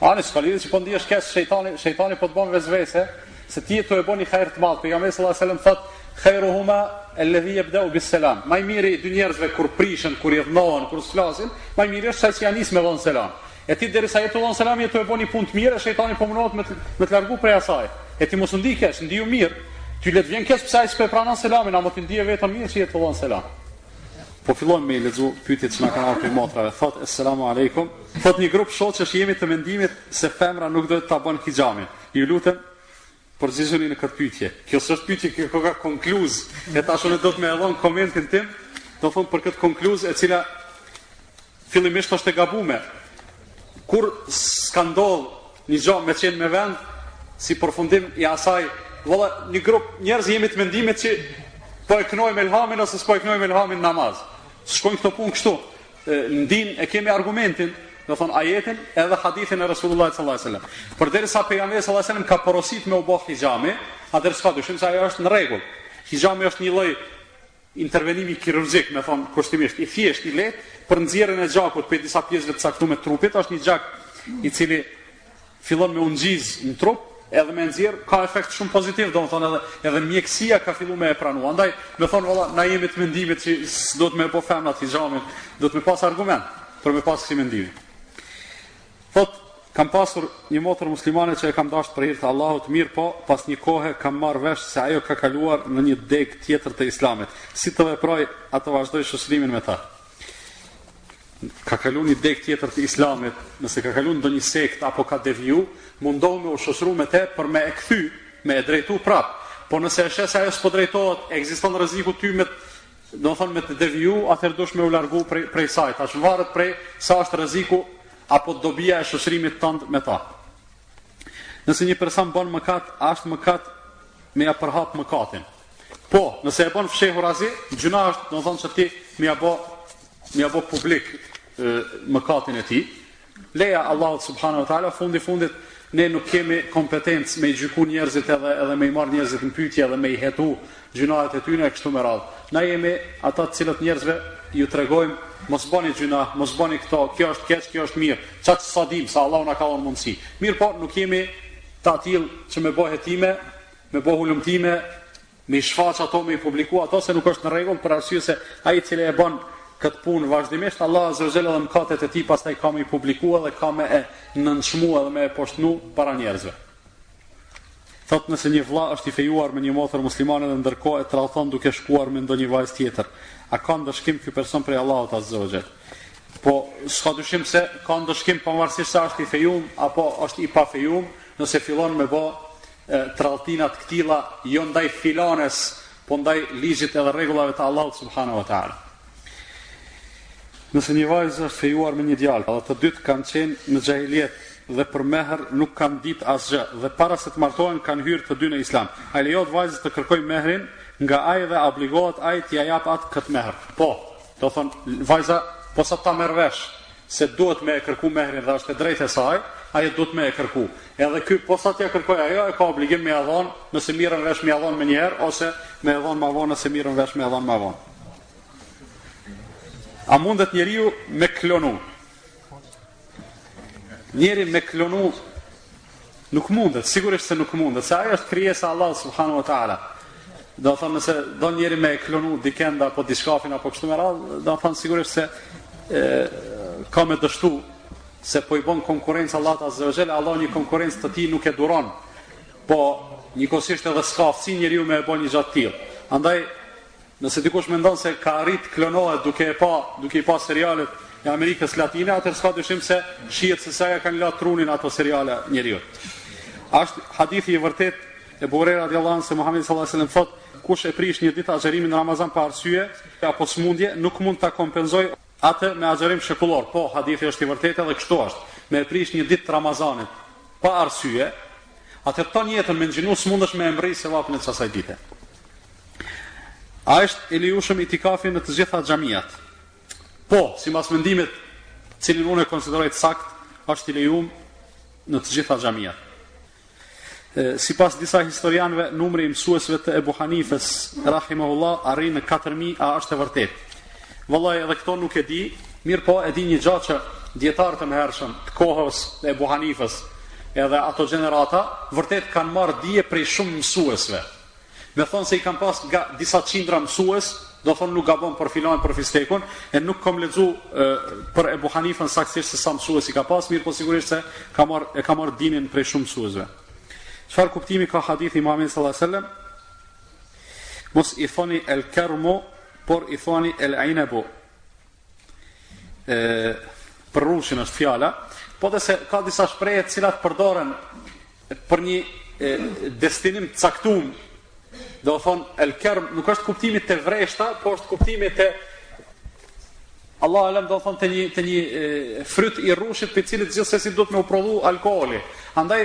Ani, s'ka lidhje që po ndihesh keq, shejtani, shejtani po të bën vesvese, se ti je tu e bo një hajr të madh. Pejgamberi sallallahu alajhi wasallam thotë, "Khairuhuma alladhi yabda'u bis-salam." Më i miri i dy njerëzve kur prishen, kur idhnohen, kur s'flasin, më i miri është ai që ia nis me dhon selam. E ti derisa je tu dhon selam, je tu e bo një punë të mirë, shejtani po mundohet me me të largu prej asaj. E ti mos u ndi keq, ndiu mirë. Ty le të vjen keq pse ai s'po pranon selamin, a po ti ndije veten mirë që je tu dhon selam. Po fillojmë me i lexu pyetjet që na kanë ardh prej motrave. Thot Esselamu alejkum. Thot një grup shoqesh jemi të mendimit se femra nuk duhet ta ban hixhamin. Ju lutem përgjigjeni në këtë pyetje. Kjo s'është pyetje, kjo koka konkluz. E tash unë duhet me e dhon komentin tim, domethon për këtë konkluz e cila Fillimisht është e gabume. Kur s'ka ndodh një gjë me qenë me vend si përfundim i asaj, valla një grup njerëzish jemi të mendimit që po e kënojmë Elhamin ose s'po e kënojmë Elhamin n'namaz. S'shkojnë këto punë kështu. N'din e kemi argumentin, domethon ajetin edhe hadithin e Resulullah sallallahu alaihi wasallam. Por derisa pejgamberi sallallahu alaihi wasallam ka porosit me u bo hixhami, atëherë s'ka dyshim se ajo është në rregull. Hixhami është një lloj Intervenimi kirurgjik, me thonë kushtimisht, i thjeshtë, i lehtë, për nxjerrjen e gjakut prej disa pjesëve të caktume të trupit, është një gjak i cili fillon me u ngjiz në trup, edhe me e nxjerr ka efekt shumë pozitiv, domethënë edhe edhe mjekësia ka filluar me e pranuar. Andaj, me thon valla, na jemi të mendimit se s'duhet me bo femrat hixhamin, duhet me pas argument për me pas kësi mendimi. Thot, kam pasur një motër muslimane që e kam dashtë për hir të Allahut, mirëpo, pas një kohe kam marrë vesh se ajo ka kaluar në një degë tjetër të islamit. Si të veproj, a të vazhdoj shoqërimin me ta? Ka kalu një degë tjetër të islamit, nëse ka kalu në ndonjë sekt apo ka deviju, mundohu me u shoqëru me te për me e kthy, me e drejtu prapë. Po nëse e sheh se ajo s'po drejtohet, e ekziston rreziku ty me domethon me të deviju atëherë duhesh me u largu prej prej saj tash varet prej sa është rreziku apo dobia e shoqërimit tënd me ta nëse një person bën mëkat a është mëkat me ja përhap mëkatin po nëse e bën fshehur asi gjynah është domethon se ti me ja bë me ja bë publik mëkatin e tij Lëja Allahut subhanahu wa taala fundi fundit ne nuk kemi kompetencë me i gjyku njerëzit edhe edhe me i marr njerëzit në pyetje edhe me i hetu gjynahet e tyre e kështu me radhë. Na jemi ata të cilët njerëzve ju tregojmë mos bëni gjynah, mos bëni këto, kjo është keq, kjo është mirë. Qaq sa dim, sa Allahu na ka dhënë mundësi. Mirëpo, nuk jemi të atillë që me bë hetime, me bë hulumtime, Me i shfaq ato me i publiku ato se nuk është në rregull për arsye se ai i cili e bën këtë punë vazhdimisht Allah azza wa jalla edhe mëkatet e tij pastaj ka me i publiku edhe ka me e nënçmu edhe me e poshtnu para njerëzve. Thot nëse një vëlla është i fejuar me një motër muslimane dhe ndërkohë e tradhton duke shkuar me ndonjë vajzë tjetër, a ka ndëshkim ky person prej Allahut azza wa jalla? Po s'ka dyshim se ka ndëshkim pavarësisht se është i fejuar apo është i pafejuar, nëse fillon me bë tradhtina të këtilla jo ndaj filanes, po ndaj ligjit edhe rregullave të Allahut subhanahu wa taala. Nëse një vajzë është fejuar me një djalë, dhe të dytë kanë qenë në xhahilijet dhe për mehr nuk kanë ditë asgjë dhe para se të martohen kanë hyrë të dy në islam. A i lejohet vajzës të kërkojë mehrin nga ai dhe obligohet ai t'ia jap atë këtë mehr. Po, do thon vajza posa ta merr vesh, se duhet me e kërku mehrin dhe është e drejtë e saj, ajo duhet me e kërku. Edhe ky posa t'ja kërkojë ajo e ka obligim me ia dhon, nëse merren vesh me ia dhon menjëherë ose me e dhon më vonë nëse merren vesh me ia dhon më vonë. A mundet njeriu me klonu? Njeri me klonu Nuk mundet, sigurisht se nuk mundet, se ajo është krijesa e Allahut subhanahu wa taala. Do të thonë nëse do njeri me klonu dikend apo diçkafin apo kështu me radhë, do të thonë sigurisht se e, ka me dështu se po i bën konkurrencë Allahut azza wa jalla, Allahu një konkurrencë të tij nuk e duron. Po njëkohësisht edhe s'ka aftësi njeriu me e bo një gja të tillë. Andaj Nëse dikush mendon se ka arrit klonohet duke e pa, duke i pa serialet e Amerikës Latine, atëherë s'ka dyshim se shihet se sa ja kanë la trunin ato seriale njeriut. A është hadithi i vërtetë Ebu Hurajra radijallahu anhu se Muhamedi sallallahu alaihi wasallam thotë, kush e prish një ditë agjërimin në Ramazan pa arsye apo sëmundje, nuk mund ta kompenzojë, Atë me agjërim shekullor, po, hadithi është i vërtetë edhe kështu është, me e prish një ditë të Ramazanit, pa arsye, atëherë ton jetën me ngjinu s'mundesh me e mrri sevapin e qasaj dite. A është i lejushëm itikafi në të gjitha xhamiat? Po, sipas mendimit, cilin unë e konsideroj të saktë, është i lejum në të gjitha xhamiat. Sipas disa historianëve, numri i mësuesve të Ebu Hanifes rahimahullah arrin në 4000, a është e vërtetë? Vëllai edhe këtë nuk e di, mirëpo e di një gjë që dietarët e mëhershëm të kohës të Ebu Hanifes, edhe ato gjenerata vërtet kanë marrë dije prej shumë mësuesve. Me thënë se i kanë pas nga disa qindra mësues, do thonë nuk gabon për filanin, për fistekun, e nuk kam lexu për Ebu Hanifën saksisht se sa mësues i ka pas, mirëpo sigurisht se ka marr, e ka marr dinin prej shumë mësuesve. Çfarë kuptimi ka hadithi i Muhamedit sallallahu alajhi wasallam? Mos i thoni el kermu, por i thoni el inabu. e për rrushin është fjala, për atë se ka disa shprehje të cilat përdoren për një e, destinim të caktum, do thonë, el kerm, nuk është kuptimi te vreshta, po është kuptimi te Allahu alem do thonë te një, te një e, fryt i rrushit prej cilit gjithsesi duhet me u prodhu alkooli. Andaj,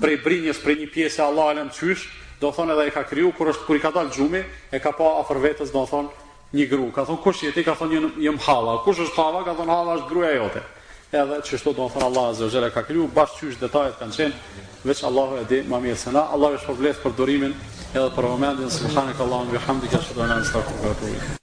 prej brinjës prej një pjese Allahu alem qysh domethonë edhe e ka kriju kur është kur i ka dalë gjumi e ka pa afër vetes domethonë një gru ka thonë kush je ti ka thonë jam jam Hava kush është Hava ka thonë Hava është gruaja jote edhe qishtu domethonë Allahu azza wa jalla e ka kriju bash qysh detajet kanë qenë veç Allahu e di më mirë se na Allahu ju shpërbleftë për durimin edhe për vëmendjen subhanak Allahumma bihamdika ashhadu an la ilaha illa anta astaghfiruka wa atubu